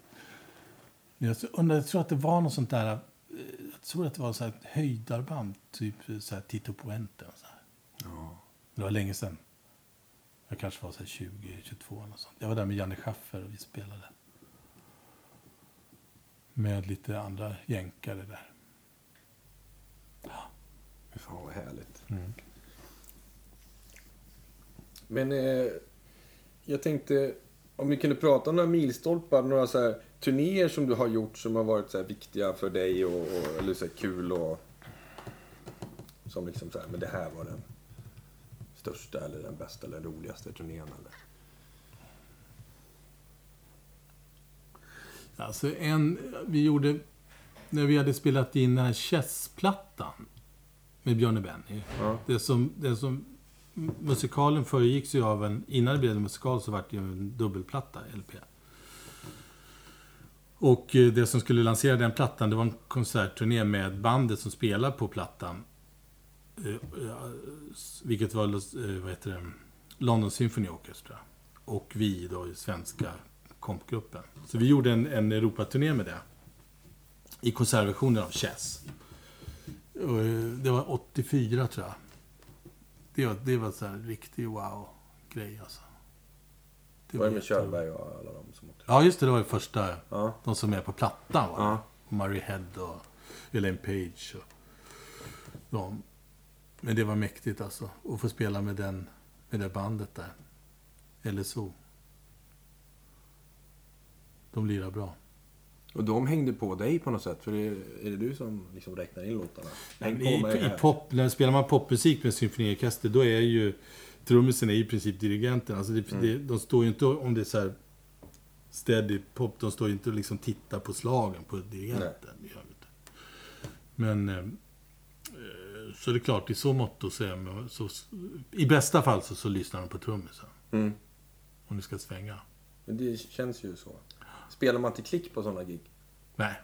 Jag, undrar, jag tror att det var något sånt där... eh, Jag tror att det var så här höjdarband. Typ så här Tito Puente. Och så här.
Ja.
Det var länge sedan. Jag kanske var så här 20, 22 eller sånt. Jag var där med Janne Schaffer och vi spelade. Med lite andra jänkare där.
Fy Fan vad härligt.
Mm.
Men eh, jag tänkte om vi kunde prata om några milstolpar, några så här turnéer som du har gjort som har varit så här viktiga för dig och, och eller så här kul och som liksom så här, men det här var den största eller den bästa eller roligaste turnén eller?
Alltså en, vi gjorde, när vi hade spelat in den här Chess-plattan med Björn och Benny.
Ja.
Det som, det som, musikalen föregicks ju av en, innan det blev en musikal så var det ju en dubbelplatta, LP. Och eh, det som skulle lansera den plattan, det var en konsertturné med bandet som spelar på plattan. Eh, eh, vilket var, vad heter det, London Symphony Orchestra. Och vi då i svenska kompgruppen. Så vi gjorde en, en Europaturné med det. I konsertversionen av Chess. Det var 84 tror jag. Det var, det var så här riktig wow-grej alltså.
Det var det med. Körberg och alla de som åkte?
Ja, just det. Det var ju första.
Ja.
De som är på plattan var.
Ja.
Murray Head och Elaine Page och de. Men det var mäktigt alltså. Att få spela med, den, med det bandet där. LSO. De lirar bra.
Och de hängde på dig på något sätt? För är, är det du som liksom räknar in låtarna? På
I, i pop, när spelar man popmusik med symfoniorkester, då är ju trummisen är i princip dirigenten. Alltså det,
Mm.
det, de står ju inte, om det är så här steady pop, de står ju inte och liksom tittar på slagen på dirigenten. Inte. Men eh, så är det klart, i så mått så, är så I bästa fall så, så lyssnar de på trummisen.
Mm.
Om det ska svänga.
Men det känns ju så. Spelar man till klick på sådana gig?
Nej.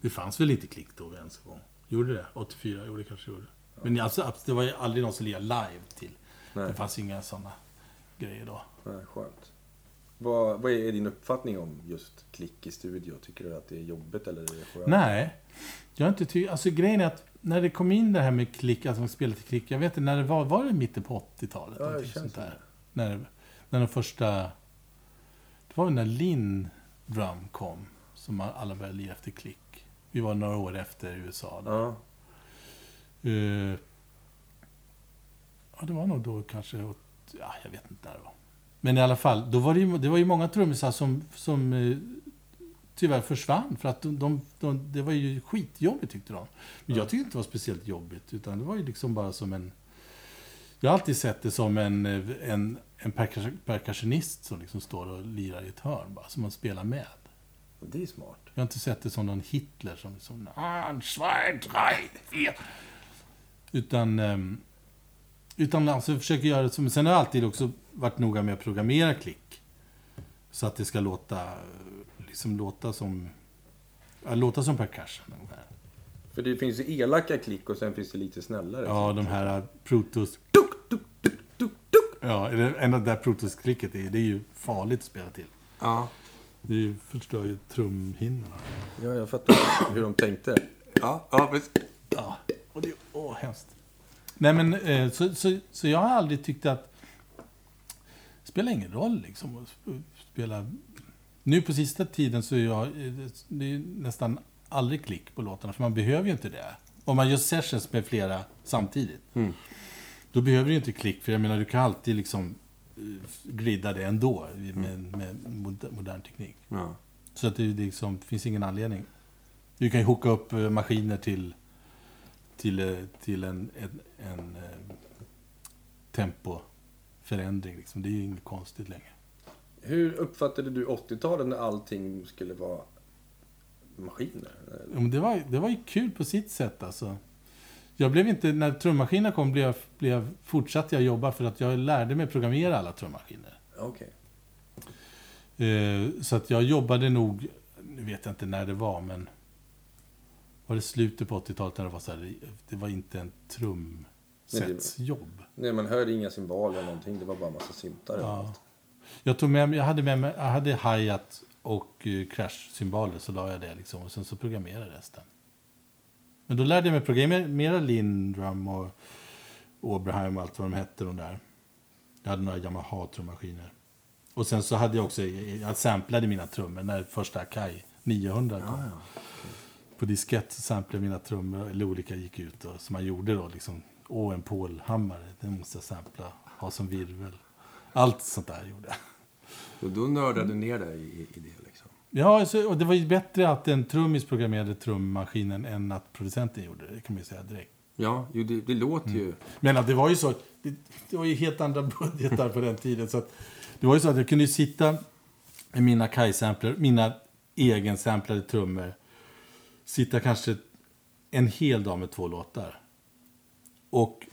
Det fanns väl inte klick då ens en gång? Gjorde det? 84? Jo, det kanske gjorde. Men alltså, det var ju aldrig någon som lirade live till.
Nej.
Det fanns inga sådana grejer då.
Nej, skönt. Vad, vad är din uppfattning om just klick i studio? Tycker du att det är jobbigt eller är det skönt?
Nej, jag inte ty- Alltså grejen är att när det kom in det här med klick, att man spelade till klick. Jag vet inte när det var. Var det mitten på 80-talet?
Ja, det känns
sånt där. När, när de första... Det var när Linn Drum kom. Som alla började lira efter klick. Vi var några år efter USA. Där.
Ja.
Eh, ja, det var nog då kanske... Ja, jag vet inte när det var. Men i alla fall, då var det, ju, det var ju många trummisar som, som eh, tyvärr försvann. För att de, de, de, det var ju skitjobbigt tyckte de. Men jag tyckte inte det var speciellt jobbigt. Utan det var ju liksom bara som en... Jag har alltid sett det som en, en, en percus- percussionist som liksom står och lirar i ett hörn bara. Som man spelar med.
Det är smart.
Jag har inte sett det som någon Hitler som... som en, zwei, drei, vier. Utan... ehm, Utan alltså försöker göra det som... Sen har jag alltid också varit noga med att programmera klick. Så att det ska låta... Liksom låta som... Ja, låta som percussion ungefär.
För det finns ju elaka klick och sen finns det lite snällare.
Ja, de här Protos...
Duk,
Ja, det enda där Protos-klicket är, det är ju farligt att spela till.
Ja.
Det ju- förstör ju trumhinnorna.
ja, jag fattar hur de tänkte. Ja, ja precis.
Ja, och det är åh, hemskt. Nej, men eh, så, så, så jag har aldrig tyckt att... Det spelar ingen roll liksom att sp- spela... Nu på sista tiden så är jag... eh, Det är nästan aldrig klick på låtarna, för man behöver ju inte det. Om man gör sessions med flera samtidigt.
Mm.
Då behöver du inte klick, för jag menar, du kan alltid liksom eh, gridda det ändå med, med moder- modern teknik.
Ja.
Så att det, det liksom, finns ingen anledning. Du kan ju hooka upp eh, maskiner till, till, eh, till en, en, en tempoförändring. Liksom. Det är ju inget konstigt längre.
Hur uppfattade du 80-talet när allting skulle vara maskiner?
Ja, men det, var, det var ju kul på sitt sätt alltså. Jag blev inte, när trummaskinerna kom blev, blev, fortsatte jag jobba för att jag lärde mig programmera alla trummaskiner.
Okej.
Eh, så att jag jobbade nog, nu vet jag inte när det var, men var det slutet på 80-talet när det var så här, det var inte en trumsetsjobb.
Nej, man hörde inga cymbaler eller någonting. Det var bara massa syntar.
Ja. Jag tog med jag hade med mig, jag hade hi-hat och uh, crash-symboler, så la jag det liksom, och sen så programmerade jag resten. Men då lärde jag mig programmera Lindrum och Oberheim och allt vad de hette de där. Jag hade några Yamaha-trummaskiner. Och sen så hade jag också, jag samplade mina trummor när första Akai 900 kom.
Ja, ja.
På diskett samplade jag mina trummor, eller olika gick ut och som man gjorde då liksom. Åh, en pålhammare, den måste jag sampla, ha som virvel. Allt sånt där gjorde jag.
Och då nördade du ner dig i, i det.
Ja, och det var ju bättre att en trummis programmerade trummaskinen än att producenten gjorde det, kan man ju säga direkt.
Ja, jo, det, det låter ju...
Men att det var ju så, det, det var ju helt andra [laughs] budgetar på den tiden. Så att, det var ju så att jag kunde sitta med mina Kai-sampler, mina egensamplade trummor. Sitta kanske en hel dag med två låtar. Och,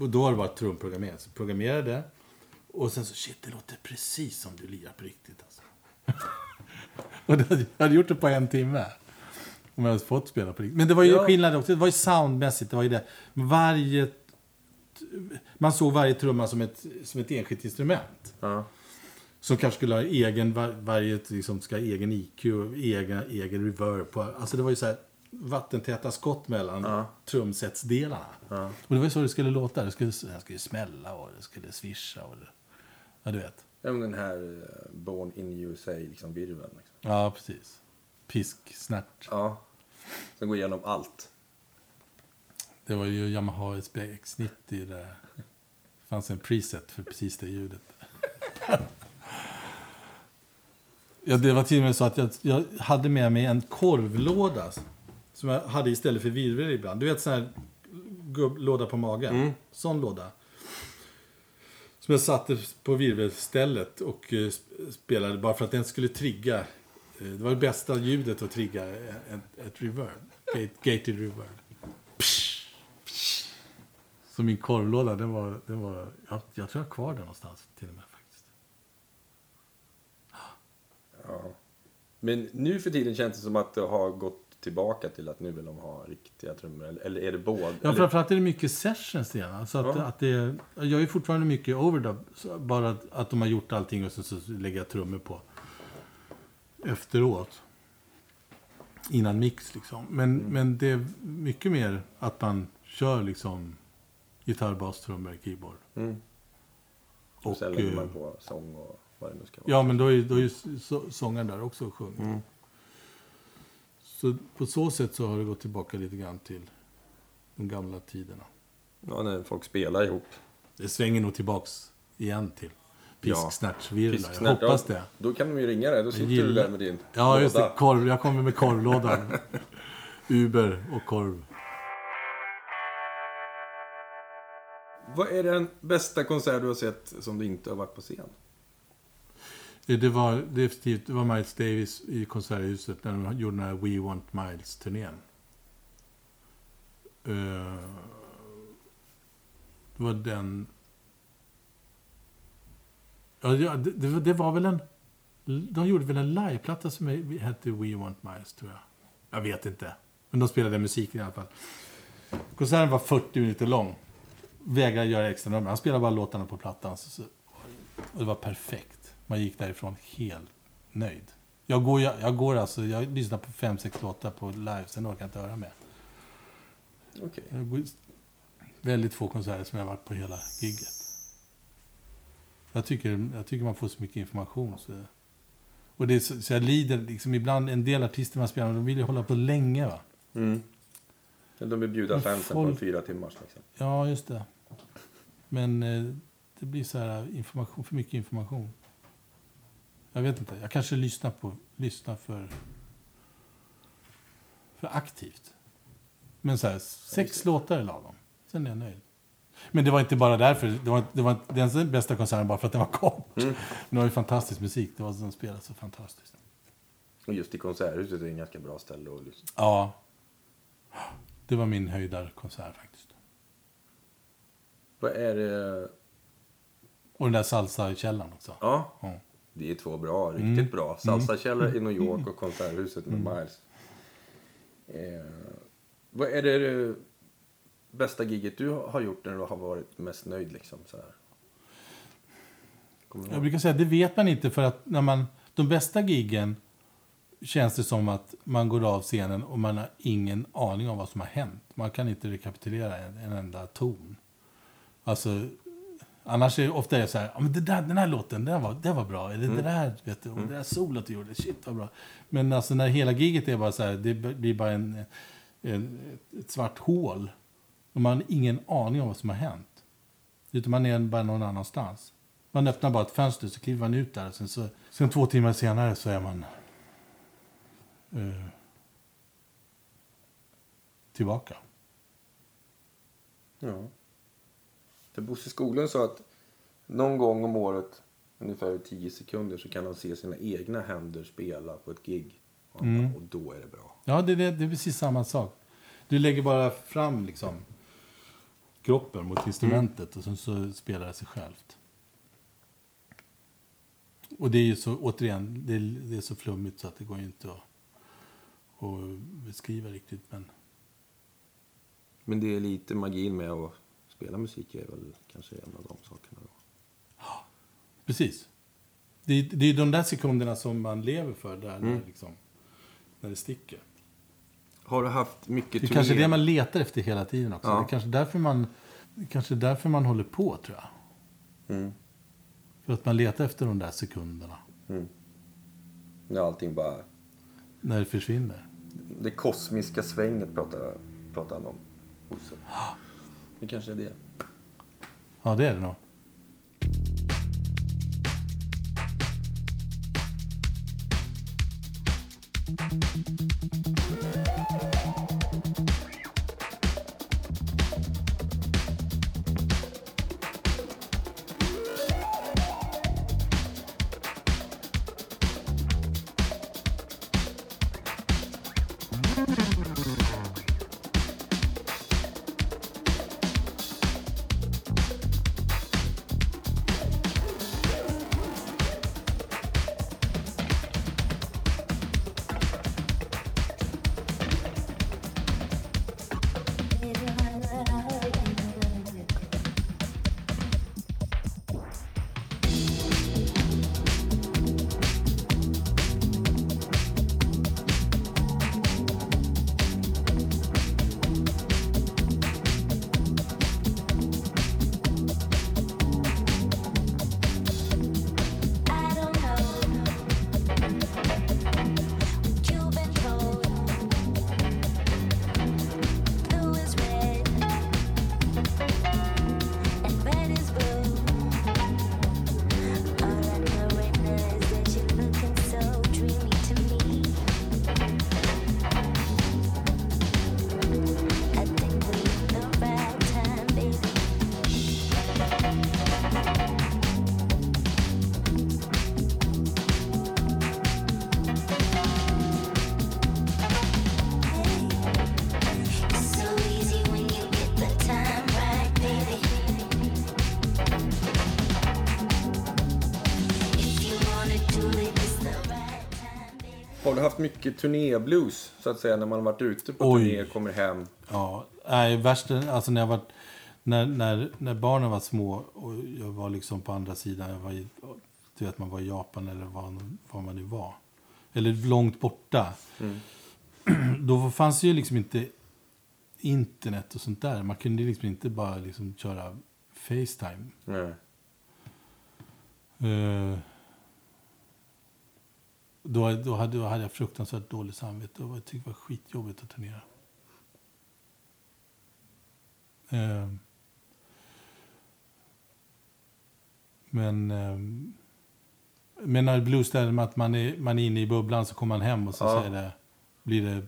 och då har det varit trumprogrammerat. Så programmerade. Och sen så, shit, det låter precis som du lirar på riktigt. Alltså. [laughs] [laughs] och det, hade- jag hade gjort det på en timme. Om jag hade fått spela på riktigt. Men det var ju
Ja.
skillnad också. Det var ju soundmässigt. Det var ju det. Varje... Man såg varje trumma som ett, som ett enskilt instrument.
Ja.
Som kanske skulle ha egen, var, varje liksom ska ha egen IQ, egen, egen reverb. På, alltså det var ju så här vattentäta skott mellan
Ja.
trumsetsdelarna.
Ja.
Och det var ju så det skulle låta. Det skulle, det skulle smälla och det skulle swisha. Och det, ja, du vet.
Men den här eh, Born in USA, liksom virveln. Liksom.
Ja, precis. Pisk, snärt.
Ja. Som går igenom allt.
Det var ju Yamaha SPX90 där. Det fanns en preset för precis det ljudet. [laughs] ja, det var till och med så att jag, jag hade med mig en korvlåda. Som jag hade istället för virvel ibland. Du vet sån här låda på magen.
Mm.
Sån låda. Som jag satte på virvelstället och eh, sp- spelade bara för att den skulle trigga. eh, Det var det bästa ljudet att trigga ett, ett reverb. Gate, gated reverb. Så min korvlåda, den var... Den var jag, jag tror jag har kvar den någonstans till och med faktiskt.
Ja. Men nu för tiden känns det som att det har gått tillbaka till att nu vill de ha riktiga trummor? Eller, är det båda?
Ja,
eller,
framförallt är det mycket sessions igen. Alltså att,
Ja.
att det, jag gör ju fortfarande mycket overdub. så Bara att, att de har gjort allting och så, så lägger jag trummor på efteråt. Innan mix liksom. Men,
Mm.
men det är mycket mer att man kör liksom gitarr, bas, trummor, keyboard.
mm. och,
Och,
sen lägger
eh,
man på sång och vad det nu ska vara.
Ja, men då är, då är ju så, sångaren där också och sjunger.
Mm.
Så på så sätt så har det gått tillbaka lite grann till de gamla tiderna.
Ja, när folk spelar ihop.
Det svänger nog tillbaks igen till pisksnärtsvirvlar. Jag
Pisksnärt,
hoppas
ja,
det.
Då kan de ju ringa dig. Då sitter du där med din
Ja, just det.
låda.
Korv. Jag kommer med korvlådan. [laughs] Uber och korv.
Vad är den bästa konsert du har sett som du inte har varit på scen?
Det var definitivt det var Miles Davis i Konserthuset när de gjorde den här We Want Miles-turnén. Eh, det var den... Ja, det, det, var- det var väl en... De gjorde väl en liveplatta som hette We Want Miles, tror jag. Jag vet inte. Men de spelade musik i alla fall. Konserten var 40 minuter lång. Vägrade göra extra nummer. Han spelade bara låtarna på plattan. Så, så, och det var perfekt. Man gick därifrån helt nöjd. Jag går, jag, jag går alltså, jag lyssnar på fem sex låtar på live, sen orkar jag inte höra mer. Går, väldigt få konserter som jag varit på hela gigget. Jag tycker, jag tycker man får så mycket information. Så, och det så, så jag lider, liksom ibland, en del artister man spelar med, de vill ju hålla på länge va.
Mm. De vill bjuda fansen på
folk-
en fyra timmars liksom.
Ja, just det. Men eh, det blir så här information, för mycket information. Jag vet inte, jag kanske lyssnar, på, lyssnar för, för aktivt. Men så här, sex låtar är lagom. Sen är jag nöjd. Men det var inte bara därför. Det var, det var den bästa konserten bara för att den var kort.
Mm.
Men det var ju fantastisk musik. Det var som spelade så fantastiskt.
Och just i Konserthuset är det en ganska bra ställe att lyssna.
Ja. Det var min höjdarkonsert faktiskt.
Vad är det?
Och den där salsa-källaren också.
Ja,
Ja.
Det är två bra, riktigt
Mm.
bra. Salsakällare i New York och Konserthuset med Miles. Eh, vad är det eh, bästa giget du har gjort när du har varit mest nöjd liksom?
Jag brukar säga det vet man inte för att när man, de bästa giggen känns det som att man går av scenen och man har ingen aning om vad som har hänt. Man kan inte rekapitulera en, en enda ton. Alltså, annars är det ofta är så här, men det där, den här låten, den var, det var bra. Eller det där, vet du, och det där solot du gjorde, shit vad bra. Men alltså när hela giget är bara så här, det blir bara en, en, ett svart hål. Och man har ingen aning om vad som har hänt. Utan man är bara någon annanstans. Man öppnar bara ett fönster så kliver man ut där. Sen, så, sen två timmar senare så är man eh, tillbaka.
Ja. För Bosse Skoglund sa att någon gång om året, ungefär i 10 sekunder, så kan han se sina egna händer spela på ett gig. Och, han
Mm.
bara, och då är det bra.
Ja, det, det, det är precis samma sak. Du lägger bara fram liksom kroppen mot instrumentet och sen så spelar det sig självt. Och det är ju så, återigen, det är, det är så flummigt så att det går ju inte att, att beskriva riktigt. Men
Men det är lite magin med att spela musik är väl kanske en av de sakerna då.
Precis. Det, är- det är de där sekunderna som man lever för där
Mm.
när, liksom, när det sticker.
Har du haft mycket
Det är kanske det man letar efter hela tiden också.
Ja.
Det är kanske därför man, kanske därför man håller på, tror jag.
Mm.
För att man letar efter de där sekunderna.
Mm. När allting bara...
När det försvinner.
Det kosmiska svänget pratar, pratar han om. Bosse. Det kanske är det.
Ja, det är det nog.
Mycket turnéblues, så att säga, när man har varit ute på
Oj.
turné, kommer hem?
Ja, nej, värst, alltså när jag var, när, när, när barnen var små och jag var liksom på andra sidan, jag var i, du vet man var i Japan eller var, var man nu var. Eller långt borta. [clears throat] Då fanns ju liksom inte internet och sånt där. Man kunde liksom inte bara liksom köra Facetime.
Nej.
Eh, då, då, hade, då hade jag fruktansvärt dåligt samvete och jag tyckte det var skitjobbigt att turnera. Eh, men eh, men när blues där med att man är, man är inne i bubblan så kommer man hem och så,
Ja.
är det, blir det...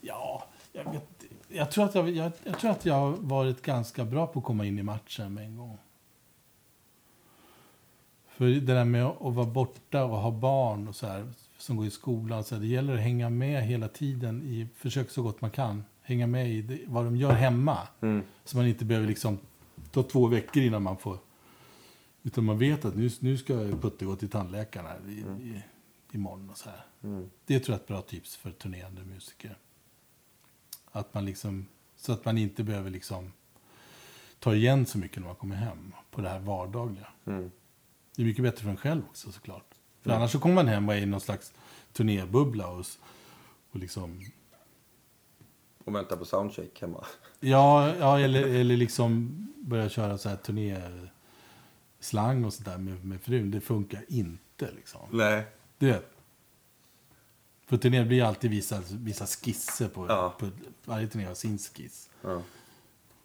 Ja, jag, vet, jag, tror att jag, jag, jag tror att jag har varit ganska bra på att komma in i matchen med en gång. För det där med att vara borta och ha barn och så här, som går i skolan, så här, det gäller att hänga med hela tiden. I, försök så gott man kan. Hänga med i det, vad de gör hemma.
Mm.
Så man inte behöver liksom ta två veckor innan man får... Utan man vet att nu, nu ska Putte gå till tandläkaren här i, i, imorgon och så här.
Mm.
Det tror jag är ett bra tips för turnerande musiker. Att man liksom, så att man inte behöver liksom ta igen så mycket när man kommer hem på det här vardagliga.
Mm.
Det är mycket bättre för en själv också såklart. För annars så kommer man hem och är i någon slags turnébubbla och, och liksom...
Och vänta på soundcheck hemma.
Ja, ja eller, eller liksom börja köra så här turnéslang och sånt där med, med frun. Det funkar inte liksom.
Nej.
Du vet. För turné blir alltid vissa, vissa skisser på,
Ja.
på... Varje turné har sin skiss.
Ja.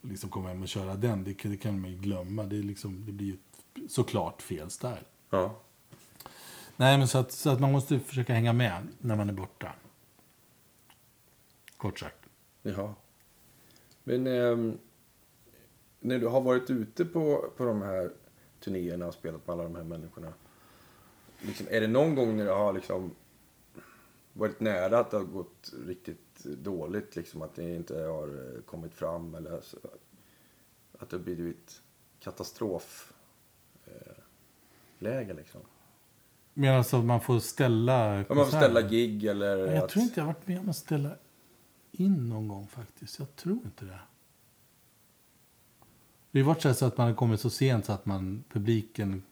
Och liksom komma hem och köra den, det, kan- det kan man ju glömma. Det, är liksom, det blir ju såklart fel style.
Ja.
Nej, men så att, så att man måste försöka hänga med när man är borta. Kort sagt.
Jaha. Men ehm, när du har varit ute på, på de här turnéerna och spelat med alla de här människorna. Liksom, är det någon gång när det har liksom varit nära att det har gått riktigt dåligt? Liksom, att det inte har eh, kommit fram eller så, att det har blivit katastrof eh, läge liksom?
Men alltså man får ställa
Om man får ställa gig eller
Jag
att...
tror inte jag har varit med om att ställa in någon gång faktiskt. Jag tror inte det. Det har varit så så att man har kommit så sent så att man, publiken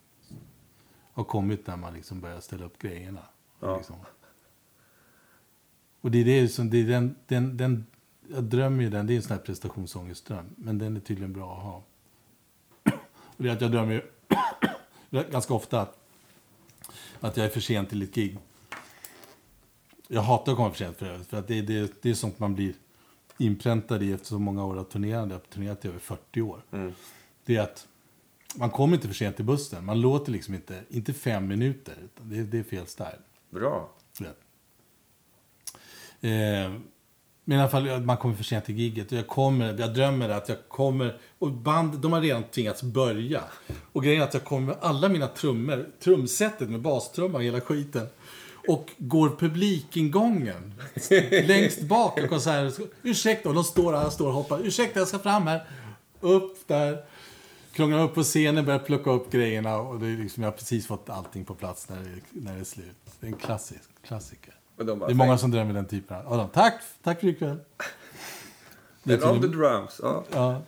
har kommit när man liksom börjar ställa upp grejerna.
Ja.
Liksom. Och det är det som, det är den, den, den, jag drömmer ju den, det är en sån här prestationsångestdröm. Men den är tydligen bra att ha. [clears throat] Och det är att jag drömmer ju ganska ofta att, att jag är för sent till ett gig. Jag hatar att komma för sent för övrigt. För att det, det, det är sånt man blir inpräntad i efter så många år av turnerande. Jag har turnerat i över 40 år.
Mm.
Det är att man kommer inte för sent till bussen. Man låter liksom inte, inte fem minuter. Det, det är fel style.
Bra.
Vet. Eh, men i alla fall, man kommer för sent till gigget. Och jag, kommer, jag drömmer att jag kommer... Och band, de har redan tvingats börja. Och grejen är att jag kommer med alla mina trummor, trumsetet med bastrumma och hela skiten. Och går publikingången [laughs] längst bak i konserten. Ursäkta, och de står här, står och hoppar. Ursäkta, jag ska fram här. Upp där. Krånglar upp på scenen, börjar plocka upp grejerna. Och det är liksom, jag har precis fått allting på plats när det, när det är slut. Det är en klassisk, klassiker.
Och de bara,
Det är många som drömmer den typen av... Adam, tack! Tack för ikväll. [laughs] Det är
the drums. Ja.
ja.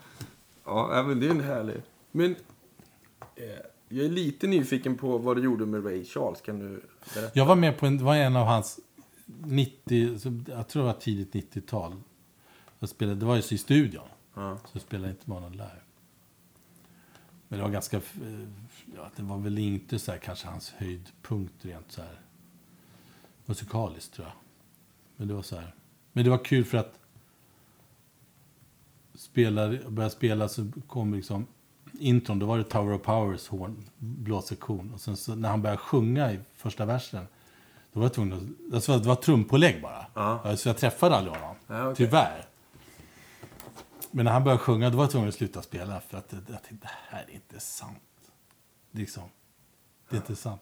Ja, men det är en härlig. Men eh, jag är lite nyfiken på vad du gjorde med Ray Charles. Kan du berätta?
Jag var med på en, var en av hans 90, så jag tror det var tidigt 90-tal. Jag spelade, det var ju så i studion.
Ja.
Så jag spelade inte med honom live. Men det var ganska, eh, ja, det var väl inte så här kanske hans höjdpunkt rent så här musikaliskt tror jag. Men det var så här. Men det var kul för att spela, börja spela så kom liksom intron, då var det Tower of Powers horn, blåsektion. Och sen så när han började sjunga i första versen, då var jag tvungen att, alltså det var trumpålägg bara.
Ja.
Så jag träffade aldrig honom,
Ja, okej.
tyvärr. Men när han började sjunga, då var jag tvungen att sluta spela för att jag tänkte, det här är inte sant. Liksom, det är inte sant.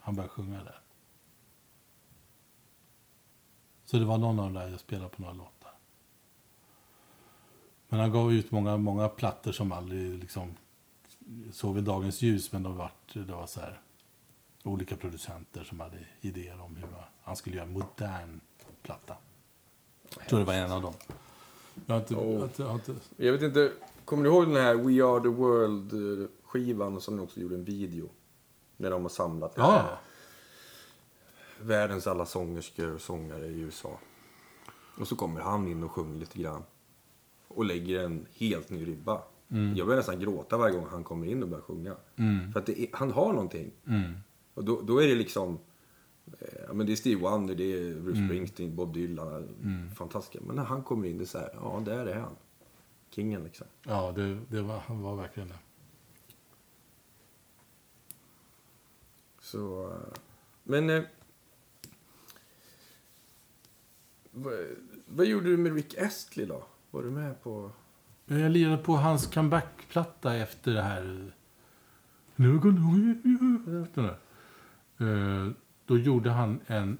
Han började sjunga där. Så det var någon av de där jag spelade på några låtar. Men han gav ut många, många plattor som aldrig liksom såg vid dagens ljus. Men de var, det var så här olika producenter som hade idéer om hur han skulle göra modern platta. Jag tror det var en av dem. Jag inte...
Oh.
Jag jag inte
Jag vet inte, kommer du ihåg den här We Are The World-skivan som de också gjorde en video? När de har samlat
ja,
världens alla sångerskor och sångare i USA. Och så kommer han in och sjunger lite grann. Och lägger en helt ny ribba. Jag börjar nästan gråta varje gång han kommer in och börjar sjunga. För att är, han har någonting. Och då, då är det liksom... eh, Ja, men det är Steve Wonder, det är Bruce Springsteen, Bob Dylan. Fantastiska. Men när han kommer in, det är så här, ja, där är han. Kingen liksom.
ja det, det var, han var verkligen det.
Så... eh, Men... Eh, vad, vad gjorde du med Rick Astley då? Var du med på...
Jag lirade på hans comeback-platta efter det här... Nu går nu-. Eh, Då gjorde han en...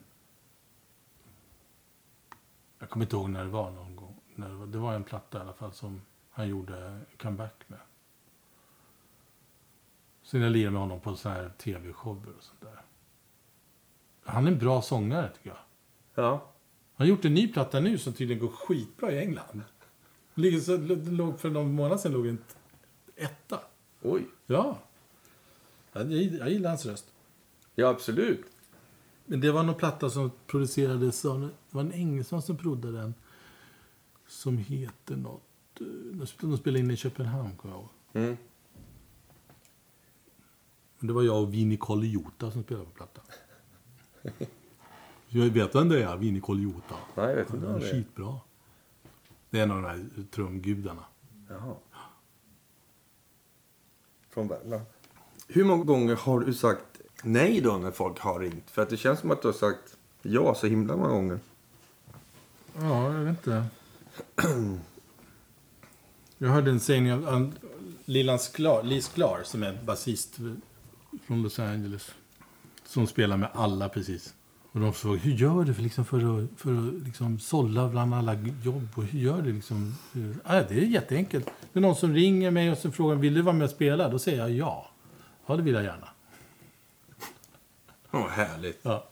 Jag kommer inte ihåg när det var någon gång. Det, var, en platta i alla fall som han gjorde comeback med. Sen jag lirade med honom på så här tv-shower och sånt där. Han är en bra sångare tycker jag.
Ja.
Han har gjort en ny platta nu som tydligen går skitbra i England. Låg, för någon månad sedan låg en etta.
Oj.
Ja. Jag, jag gillar hans röst.
Ja, absolut.
Men det var någon platta som producerades av... Det var en engelsman som prodde den. Som heter något... eh, De sp- de spelade in i Köpenhamn, kommer jag ihåg.
Mm.
Men det var jag och Vinnie Colaiuta som spelade på plattan. [laughs] Jag vet vem det är, Vinnie Colaiuta.
Nej, jag vet inte
är
det är.
skitbra. Det är en av de här trumgudarna.
Jaha. Från Värmland. Hur många gånger har du sagt nej då när folk har ringt? För att det känns som att du har sagt ja så himla många gånger.
Ja, jag vet inte. Jag hörde en sägning av Lee Sklar som är basist från Los Angeles. Som spelar med alla precis. Och de frågade, hur gör du för, liksom, för att, för att liksom, sålla bland alla jobb? Och hur gör du liksom? Hur? Ah, det är jätteenkelt. Det är någon som ringer mig och så frågar, vill du vara med och spela? Då säger jag ja. Ja, det vill jag gärna.
Åh, härligt.
Ja.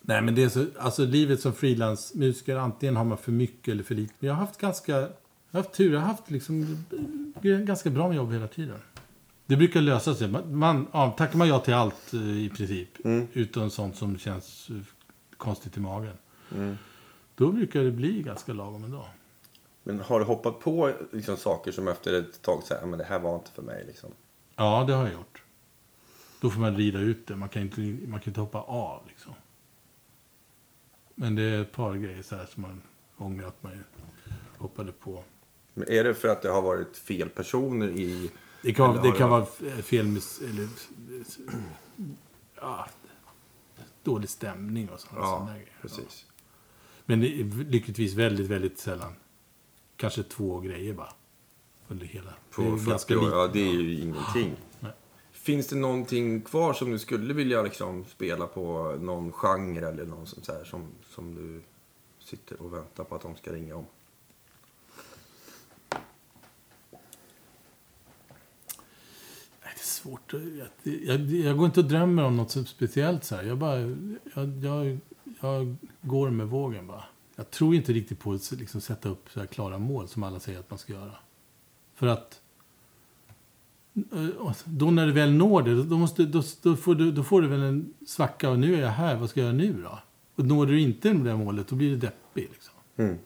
Nej, men det är så, alltså livet som frilansmusiker, antingen har man för mycket eller för lite. Men jag har haft ganska, jag har haft tur, jag har haft liksom eh, ganska bra jobb hela tiden. Det brukar lösa sig. Man, ja, tackar man ja till allt eh, i princip, utom sånt som känns eh, konstigt i magen. Då brukar det bli ganska lagom ändå.
Men har du hoppat på liksom, saker som efter ett tag säger men det här var inte för mig liksom?
Ja, det har jag gjort. Då får man rida ut det. Man kan inte, man kan inte hoppa av liksom. Men det är ett par grejer så här som man ångrar att man hoppade på.
Men är det för att det har varit fel personer i...
Det kan,
Eller
det kan
det
vara f- fel eller, ja, dålig stämning och sådana
Ja,
grejer.
precis.
Men det är lyckligtvis väldigt, väldigt sällan. Kanske två grejer bara. Under hela.
På
det är
40
ganska
år, ja det är ju ingenting.
Nej.
Finns det någonting kvar som du skulle vilja liksom spela på någon genre eller någon sånt här som, som du sitter och väntar på att de ska ringa om?
Nej, det är svårt. att- Jag, jag, jag går inte och drömmer om något så speciellt. Så här. Jag, bara, jag, jag, jag går med vågen bara. Jag tror inte riktigt på att liksom, sätta upp så här klara mål som alla säger att man ska göra. För att eh, då när du väl når det, då, måste, då, då, får du, då får du väl en svacka. Och nu är jag här, vad ska jag göra nu då? Och når du inte det målet, då blir det deppig. Liksom.
Mm.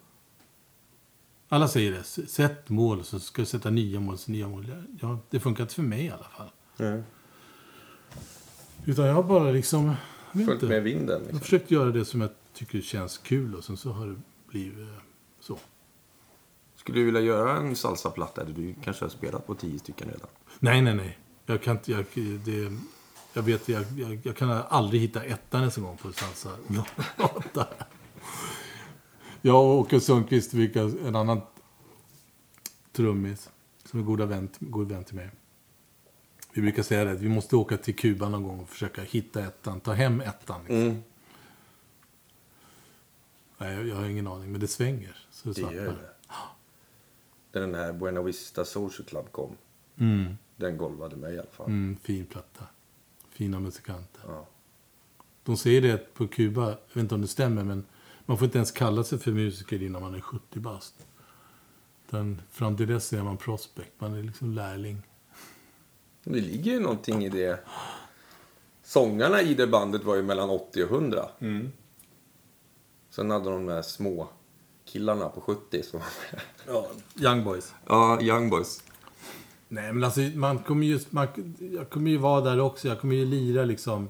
Alla säger det. Sätt mål, så ska du sätta nya mål, så nya mål. Ja, det funkar inte för mig i alla fall.
Mm.
Utan jag har bara liksom... Jag,
Följt med vinden.
jag
Liksom.
försökt göra det som jag tycker känns kul och sen så har det blivit eh, så.
Skulle du vilja göra en salsaplatta? Du kanske har spelat på tio stycken redan?
Nej, nej, nej. Jag kan inte... Jag, det, jag vet, jag, jag, jag kan aldrig hitta ettan ens en gång på salsa. [laughs] Jag och Åke Sundqvist, en annan trummis, som är goda vän, god vän till mig. Vi brukar säga det, att vi måste åka till Kuba någon gång och försöka hitta ettan, ta hem ettan. Liksom.
Mm.
Nej, jag, har ingen aning, men det svänger. Så det
Det gör det. När den här Buena Vista Social Club kom.
Mm,
Den golvade mig i alla fall.
mm, fin platta. fina musikanter.
Ja.
De säger det på Kuba, jag vet inte om det stämmer, men man får inte ens kalla sig för musiker innan man är 70 bast. Utan fram till dess är man prospect, man är liksom lärling.
Det ligger ju någonting i det. Sångarna i det bandet var ju mellan 80 och 100. Sen hade de de där små killarna på 70 som.
Ja, Young Boys.
Ja, Young Boys.
Nej, men alltså man kommer ju... Man, jag kommer ju vara där också. Jag kommer ju lira liksom...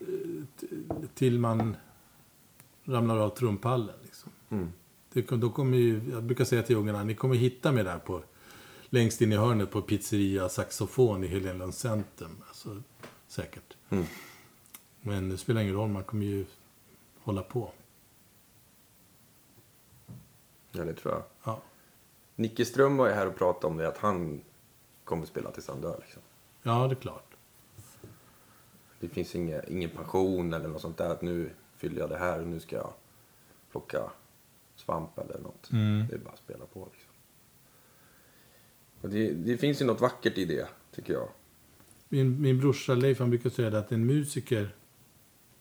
eh, Till man ramlar av trumpallen. Liksom.
Mm.
Det, då kommer ju, jag brukar säga till ungarna, ni kommer hitta mig där på, längst in i hörnet på pizzeria Saxofon i Helenlunds centrum. Alltså, säkert.
Mm.
Men det spelar ingen roll, man kommer ju hålla på.
Ja, det tror jag.
Ja,
Nicke Ström var ju här och pratade om det, att han kommer spela tills han dör. Liksom.
ja det är klart.
Det finns inga, ingen pension eller något sånt där. Att nu fyller jag det här och nu ska jag plocka svamp eller något.
Mm.
Det är bara att spela på. Liksom. Det, det finns ju något vackert i det, tycker jag.
Min, min brorsa Leif han brukar säga att en musiker,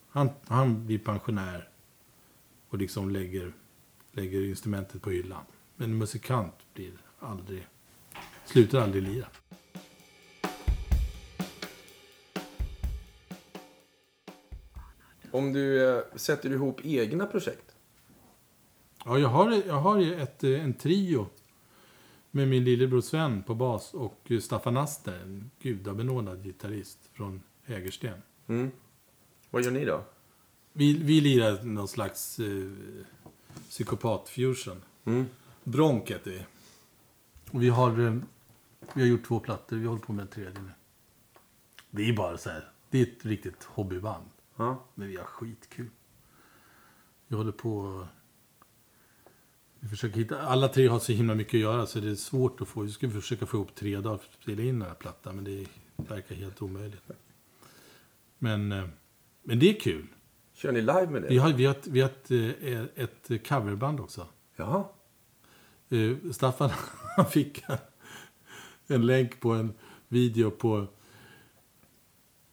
han, han blir pensionär och liksom lägger, lägger instrumentet på hyllan. Men en musikant blir aldrig, slutar aldrig lira.
Om du eh, sätter ihop egna projekt.
Ja, jag har, jag har ju ett, eh, en trio med min lillebror Sven på bas och eh, Staffan Aster, en gudabenådad gitarrist från Hägersten.
Mm. Vad gör ni då?
Vi, vi lirar någon slags eh, psykopat-fusion.
Mm.
Bronk heter vi. Och vi har, eh, vi har gjort två plattor, vi håller på med en tredje nu. Det är bara så här, det är ett riktigt hobbyband.
Ja.
Men vi har skitkul. Vi håller på... Vi försöker hitta... Alla tre har så himla mycket att göra så det är svårt att få... Vi ska försöka få ihop tre dagar för att spela in den här plattan men det verkar helt omöjligt. Men, eh, men det är kul.
Kör ni live med det?
Vi har, vi har, ett, vi har ett, eh, ett coverband också.
Jaha.
Eh, Staffan [laughs] han fick en länk på en video på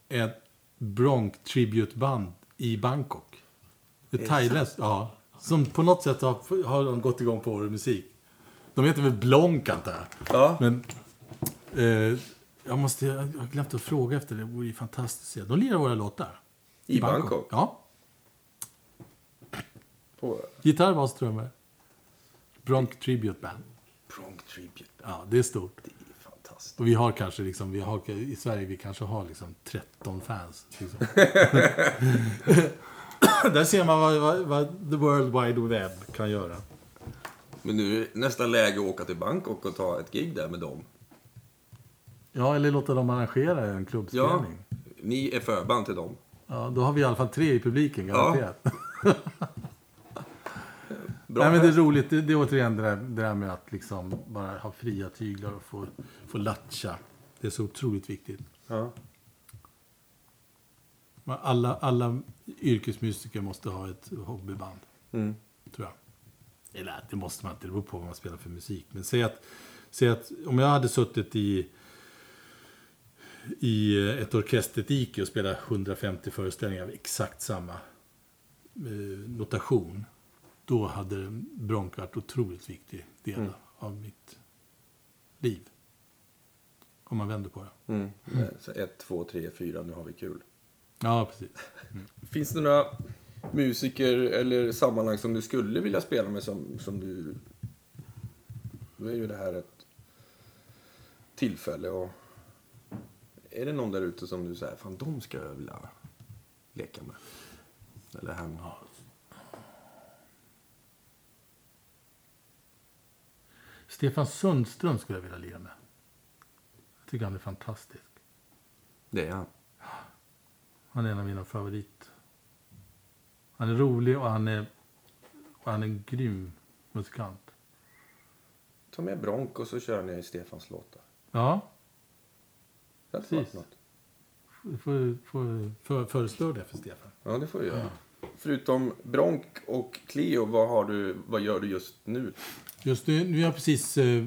ett Bronk tributeband i Bangkok. Ett thailändskt, ja. Som på något sätt har, har de gått igång på vår musik. De heter väl Blonk antar jag.
Ja.
Men eh, jag måste, jag har glömt att fråga efter det. Det vore ju fantastiskt. De lirar våra låtar.
I Bangkok?
Ja.
På
Gitarr, bas, trummor. Bronk Tribute Band.
Bronk Tribute.
Ja, det är stort.
Det fantastiskt.
Och vi har kanske liksom, vi har, i Sverige vi kanske har liksom 13 fans. Liksom. [laughs] Där ser man vad, vad, vad the world wide web kan göra.
Men nu är det nästan läge att åka till Bangkok och ta ett gig där med dem.
Ja, eller låta dem arrangera en klubbspelning.
Ja. Ni är förband till dem.
Ja. då har vi i alla fall tre i publiken, garanterat. [laughs]
Bra
Nej, men det är roligt. Det, det är återigen det där, det där med att liksom bara ha fria tyglar och få, få latcha. Det är så otroligt viktigt.
Ja.
Alla, alla yrkesmusiker måste ha ett hobbyband.
Mm.
tror jag. Eller det måste man inte, det beror på vad man spelar för musik. Men säg att, säg att om jag hade suttit i, i ett orkesterdike och spelat 150 föreställningar av exakt samma eh, notation. Då hade Bronk varit otroligt viktig del
Mm.
av mitt liv. Om man vänder på det.
Mm. Så ett, två, tre, fyra, nu har vi kul.
Ja, precis. [laughs]
Finns det några musiker eller sammanhang som du skulle vilja spela med som, som du... Då är ju det här ett tillfälle och... Är det någon där ute som du säger, fan de ska jag vilja leka med? Eller hem.
Stefan Sundström skulle jag vilja lira med. Jag tycker han är fantastisk.
Det är han.
Han är en av mina favorit. Han är rolig och han är, och han är en grym musikant.
Ta med Bronk och så kör ni Stefans låtar.
Ja,
Det hade
Precis.
varit något.
du får, får för, föreslå det för Stefan.
Ja, det får vi göra. Förutom Bronk och Cleo, vad, har du, vad gör du just nu?
Just nu, vi har precis, eh,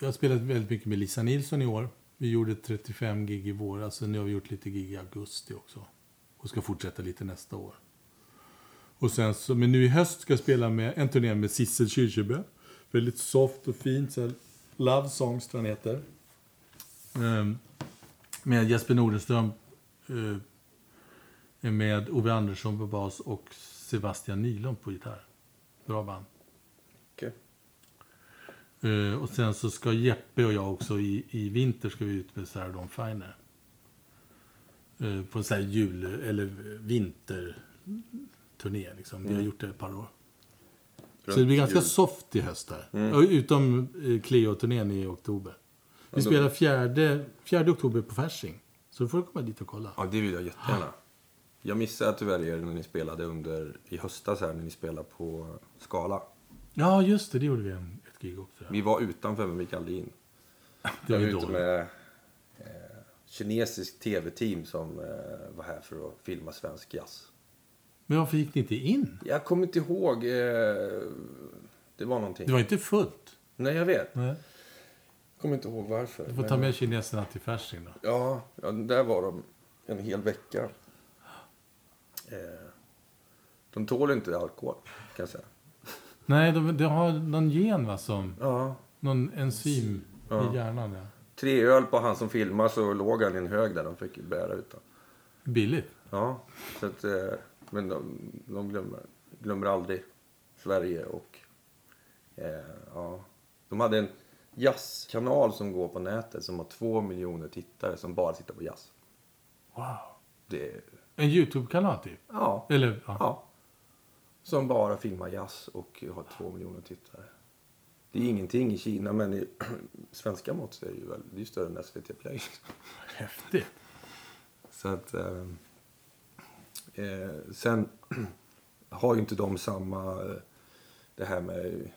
Jag har spelat väldigt mycket med Lisa Nilsson i år. Vi gjorde 35 gig i våras alltså nu har vi gjort lite gig i augusti också. Och ska fortsätta lite nästa år. Och sen så, men nu i höst ska jag spela med en turné med Sissel Kyrkjebø. Väldigt soft och fint. Så Love Songs tror jag heter. Ehm, med Jesper Nordenström. Eh, med Ove Andersson på bas och Sebastian Nylund på gitarr. Bra band.
Okej.
Eh, och sen så ska Jeppe och jag också i, i vinter ska vi ut med Sarah Dawn Finer. Eh, på en sån här jul eller vinterturné liksom. Vi har gjort det ett par år. Så det blir ganska
jul.
soft i höst här. Och Utom eh, Cleo-turnén i oktober. Vi
Ja,
spelar fjärde, fjärde oktober på Fasching. Så då får du komma dit och kolla.
Ja, det vill jag jättegärna. Jag missade tyvärr er när ni spelade under, i höstas här, när ni spelade på Skala.
Ja, just det. Det gjorde vi en, ett gig också.
Vi var utanför men vi gick aldrig in. [laughs]
Det var
ute med eh, kinesiskt tv-team som eh, var här för att filma svensk jazz.
Men varför gick ni inte in?
Jag kommer inte ihåg. Eh, det var någonting.
Det var inte fullt.
Nej, jag vet.
Nej.
Jag kommer inte ihåg varför.
Du får ta med kineserna till Fasching då.
Ja, ja, där var de en hel vecka. Eh, de tål inte alkohol, kan jag säga.
Nej, de, de har någon gen va, som...
Ja.
Någon enzym
Ja.
i hjärnan. Ja.
Tre öl på han som filmar så låg han i en hög där de fick bära utan.
Billigt.
Ja, så att, eh, men de, de glömmer, glömmer aldrig Sverige och eh, ja. De hade en jazzkanal som går på nätet som har två miljoner tittare som bara tittar på jazz.
Wow.
Det,
En YouTube-kanal typ?
ja,
Eller, ja.
ja. Som bara filmar jazz och har två miljoner tittare. Det är ingenting i Kina men i [clears throat] svenska mått så är det ju väl, det är större än SVT Play. [laughs]
Häftigt.
Så att... Eh, eh, sen [clears throat] har ju inte de samma... Eh, det här med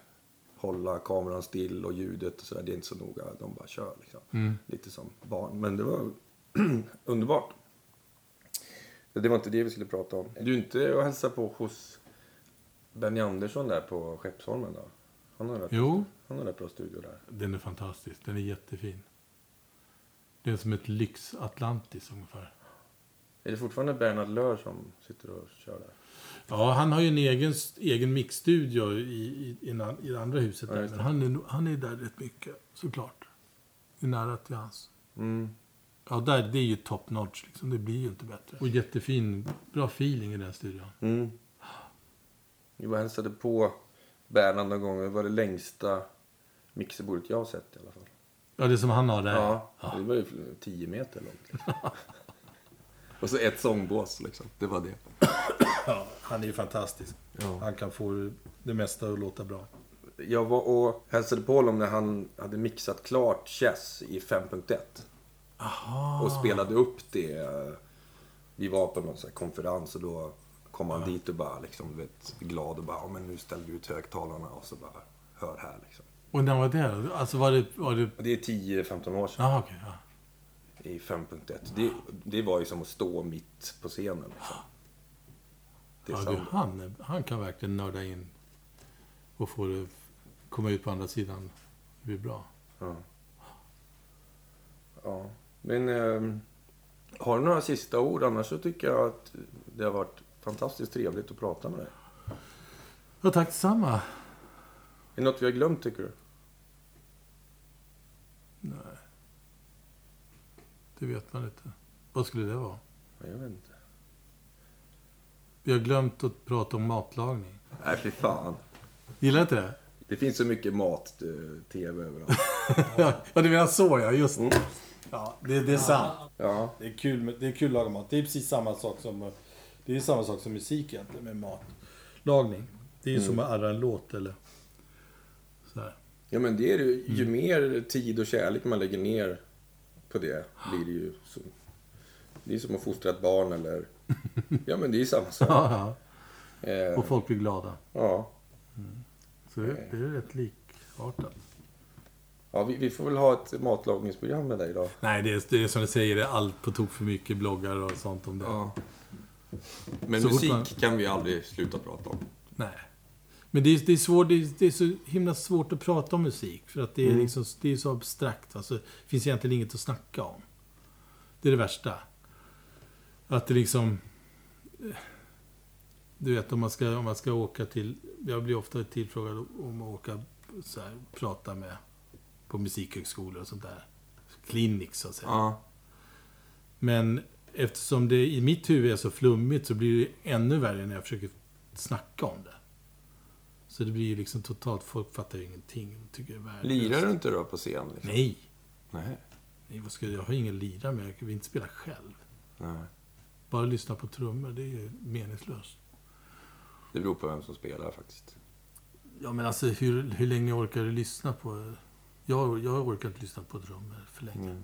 hålla kameran still och ljudet och sådär. Det är inte så noga. De bara kör liksom.
Mm.
Lite som barn. Men det var [clears throat] underbart. Det var inte det vi skulle prata om. Du är inte och hälsa på hos Benny Andersson där på Skeppsholmen då? Han har rätt,
Jo,
han har rätt bra studio där.
den är fantastisk. Den är jättefin. Det är som ett lyx-Atlantis ungefär.
Är det fortfarande Bernhard Löhr som sitter och kör där?
Ja, han har ju en egen, egen mixstudio i, i, i, i det andra huset.
Ja,
där. Men han är, han är där rätt mycket, såklart. Det är nära till hans.
Mm.
Ja, där, det är ju top notch liksom. Det blir ju inte bättre. Och jättefin, bra feeling i den studion.
Mm. Vi var hälsade på Bernhard någon gång. Det var det längsta mixerbordet jag har sett i alla fall.
Ja, det som han har där.
Ja, det var ju 10 meter långt. Liksom. [laughs] och så ett sångbås liksom. Det var det. [coughs]
Ja, han är ju fantastisk.
Ja.
Han kan få det mesta att låta bra.
Jag var och hälsade på honom när han hade mixat klart Chess i 5.1.
Aha.
Och spelade upp det. Vi var på någon konferens och då kom han dit och bara liksom, du vet, glad och bara, ja men nu ställer vi ut högtalarna och så bara, hör här liksom.
Och när var det? Alltså var det... Var det...
Det är 10-15 år sedan
Aha, okej. ja.
i 5.1. Det, det var ju som att stå mitt på scenen. Liksom. Det
Ja, du, han, han kan verkligen nörda in och få det komma ut på andra sidan. Det blir bra.
Ja. ja. Men eh, har du några sista ord? Annars så tycker jag att det har varit fantastiskt trevligt att prata med dig.
Ja, tack detsamma.
Är det något vi har glömt tycker du?
Nej. Det vet man inte. Vad skulle det vara?
Ja, Jag vet inte.
Vi har glömt att prata om matlagning.
Nej, fy fan.
Gillar inte det?
Det finns så mycket mat-tv överallt. [laughs]
ja, du menar så ja. Just
Mm.
Ja, det, det är sant.
Ja.
Det är, kul, med- det är kul att laga mat. Det är precis samma sak som, det är samma sak som musik egentligen med matlagning. Det är ju som att arra en låt eller så här.
ja, men det är ju, ju mer tid och kärlek man lägger ner på det blir det ju så. Det är som att fostra ett barn eller... [laughs] Ja, men det är samma sak.
Ja, ja.
Eh,
Och folk blir glada.
ja.
Så det, det är rätt likartat.
Ja vi, vi får väl ha ett matlagningsprogram med dig då.
Nej, det är, det är som du säger, det är allt på tok för mycket bloggar och sånt om det.
Ja. Men
Så
musik
man-
kan vi aldrig sluta prata om.
Nej. Men det är, det, är svår, det, är, det är så himla svårt att prata om musik. För att det är,
Mm.
liksom, det är så abstrakt. Alltså, det finns egentligen inget att snacka om. Det är det värsta. Att det liksom... eh, Du vet, om man ska, om man ska åka till... Jag blir ofta tillfrågad om att åka så här, prata med på musikhögskolor och sånt där. Clinics, så att säga.
Ja.
Men eftersom det i mitt huvud är så flummigt så blir det ännu värre när jag försöker snacka om det. Så det blir ju liksom totalt, folk fattar ju ingenting. Tycker det är.
Lirar du inte då på scen? Liksom?
Nej.
Nej.
Nej vad ska jag, jag har ingen lira med. Jag vill inte spela själv.
Nej.
Bara lyssna på trummor, det är ju meningslöst.
Det beror på vem som spelar faktiskt.
Ja, men alltså hur, hur länge orkar du lyssna på... Jag, jag orkar inte lyssna på trummor för länge.
Mm.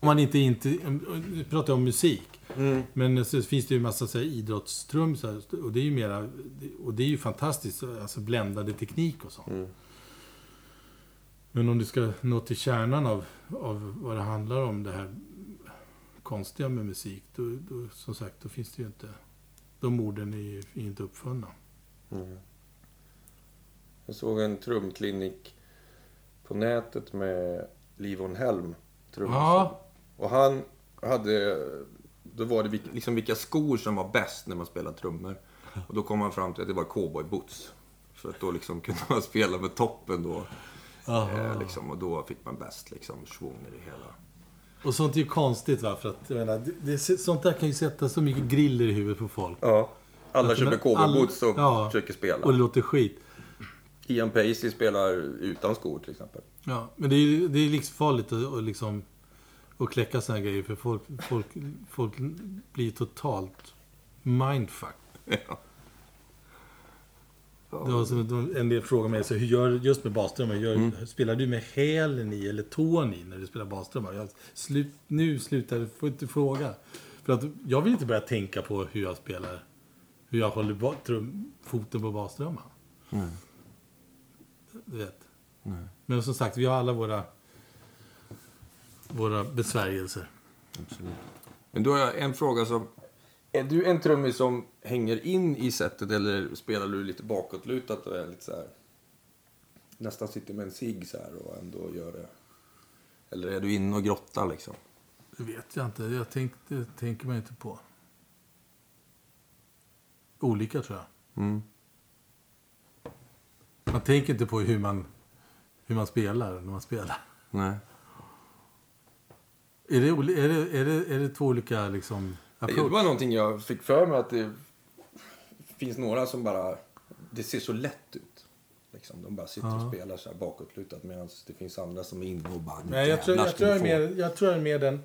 Om man inte inte... Nu pratar jag om musik.
Mm.
Men så finns det ju en massa så här, idrottstrumsar. Och det är ju mera... Och det är ju fantastiskt. Alltså bländande teknik och sånt.
Mm.
Men om du ska nå till kärnan av, av vad det handlar om, det här konstiga med musik, då, då, som sagt, då finns det ju inte... De orden är ju inte uppfunna.
Mm. Jag såg en trumklinik på nätet med Livon Helm. trummis.
Ja,
Och han hade... Då var det liksom vilka skor som var bäst när man spelade trummor. Och då kom han fram till att det var cowboyboots. För att då liksom kunde man spela med toppen då. Eh, liksom, och då fick man bäst liksom svung i det hela.
Och sånt är ju konstigt va, för att jag menar, det, sånt där kan ju sätta så mycket griller i huvudet på folk.
Ja. Alla köper cowboyboots och
alla- ja.
försöker spela.
Och det låter skit.
Ian Paisley spelar utan skor till exempel.
Ja, men det är det är livsfarligt att, att liksom att kläcka såna här grejer för folk, folk, folk blir totalt mindfuck.
Ja.
Det var som en del frågade mig, så hur gör just med baströmmar? Gör,
Mm.
Spelar du med hälen i eller tån i när du spelar baströmmar? Jag, slut, nu slutar du, får inte fråga. För att jag vill inte börja tänka på hur jag spelar, hur jag håller trum, foten på baströmman.
Mm.
Du vet.
Nej.
Men som sagt, vi har alla våra, våra besvärjelser.
Absolut. Men då har jag en fråga som... Är du en trummis som hänger in i sättet eller spelar du lite bakåtlutat och är lite så här... Nästan sitter med en cigg så här och ändå gör det... Eller är du inne och grottar liksom?
Det vet jag inte. Jag tänk, det tänker man inte på. Olika tror jag.
Mm.
Man tänker inte på hur man, hur man spelar när man spelar.
Nej.
Är det, är det, är det, är det två olika liksom,
Det
approach?
var någonting jag fick för mig att det finns några som bara... Det ser så lätt ut. Liksom, de bara sitter och spelar så här bakåtlutat medan det finns andra som är inne och bara...
Nej, jag tror,
"Jävlar
jag, tror jag, är
få."
mer, jag tror jag är mer den...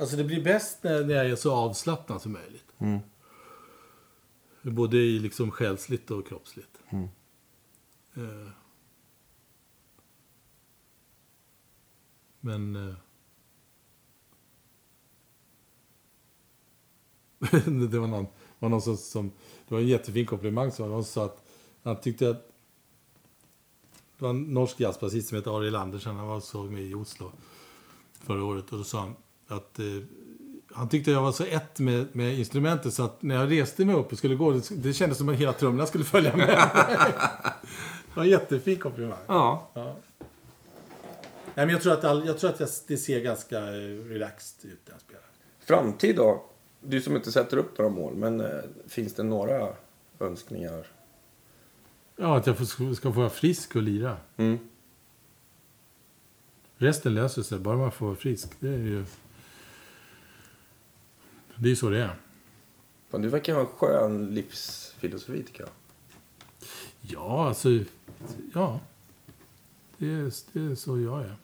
Alltså det blir bäst när, när jag är så avslappnad som möjligt.
Mm.
Både i liksom själsligt och kroppsligt.
Mm.
Eh. Men... eh, [laughs] det var någon, var någon som, som... Det var en jättefin komplimang som någon sa att han tyckte att... Det var en norsk jazzbasist som heter Ariel Andersen. Han var såg mig i Oslo förra året. Och då sa han att... Eh, han tyckte jag var så ett med, med instrumentet så att när jag reste mig upp och skulle gå, det, det kändes som att hela trummorna skulle följa med. [laughs] [laughs] det var en jättefin komplimang.
Ja.
Ja. Nej, men jag tror att, all, jag tror att jag, det ser ganska eh, relaxed ut när jag spelar.
Framtid då? Du som inte sätter upp några mål, men eh, finns det några önskningar?
Ja, att jag får, ska få vara frisk och lira.
Mm.
Resten löser sig, bara man får vara frisk. Det är ju... Det är så det är.
Fan, du verkar ha en skön livsfilosofi tycker jag.
Ja, alltså... Ja. Det är, det är så jag är.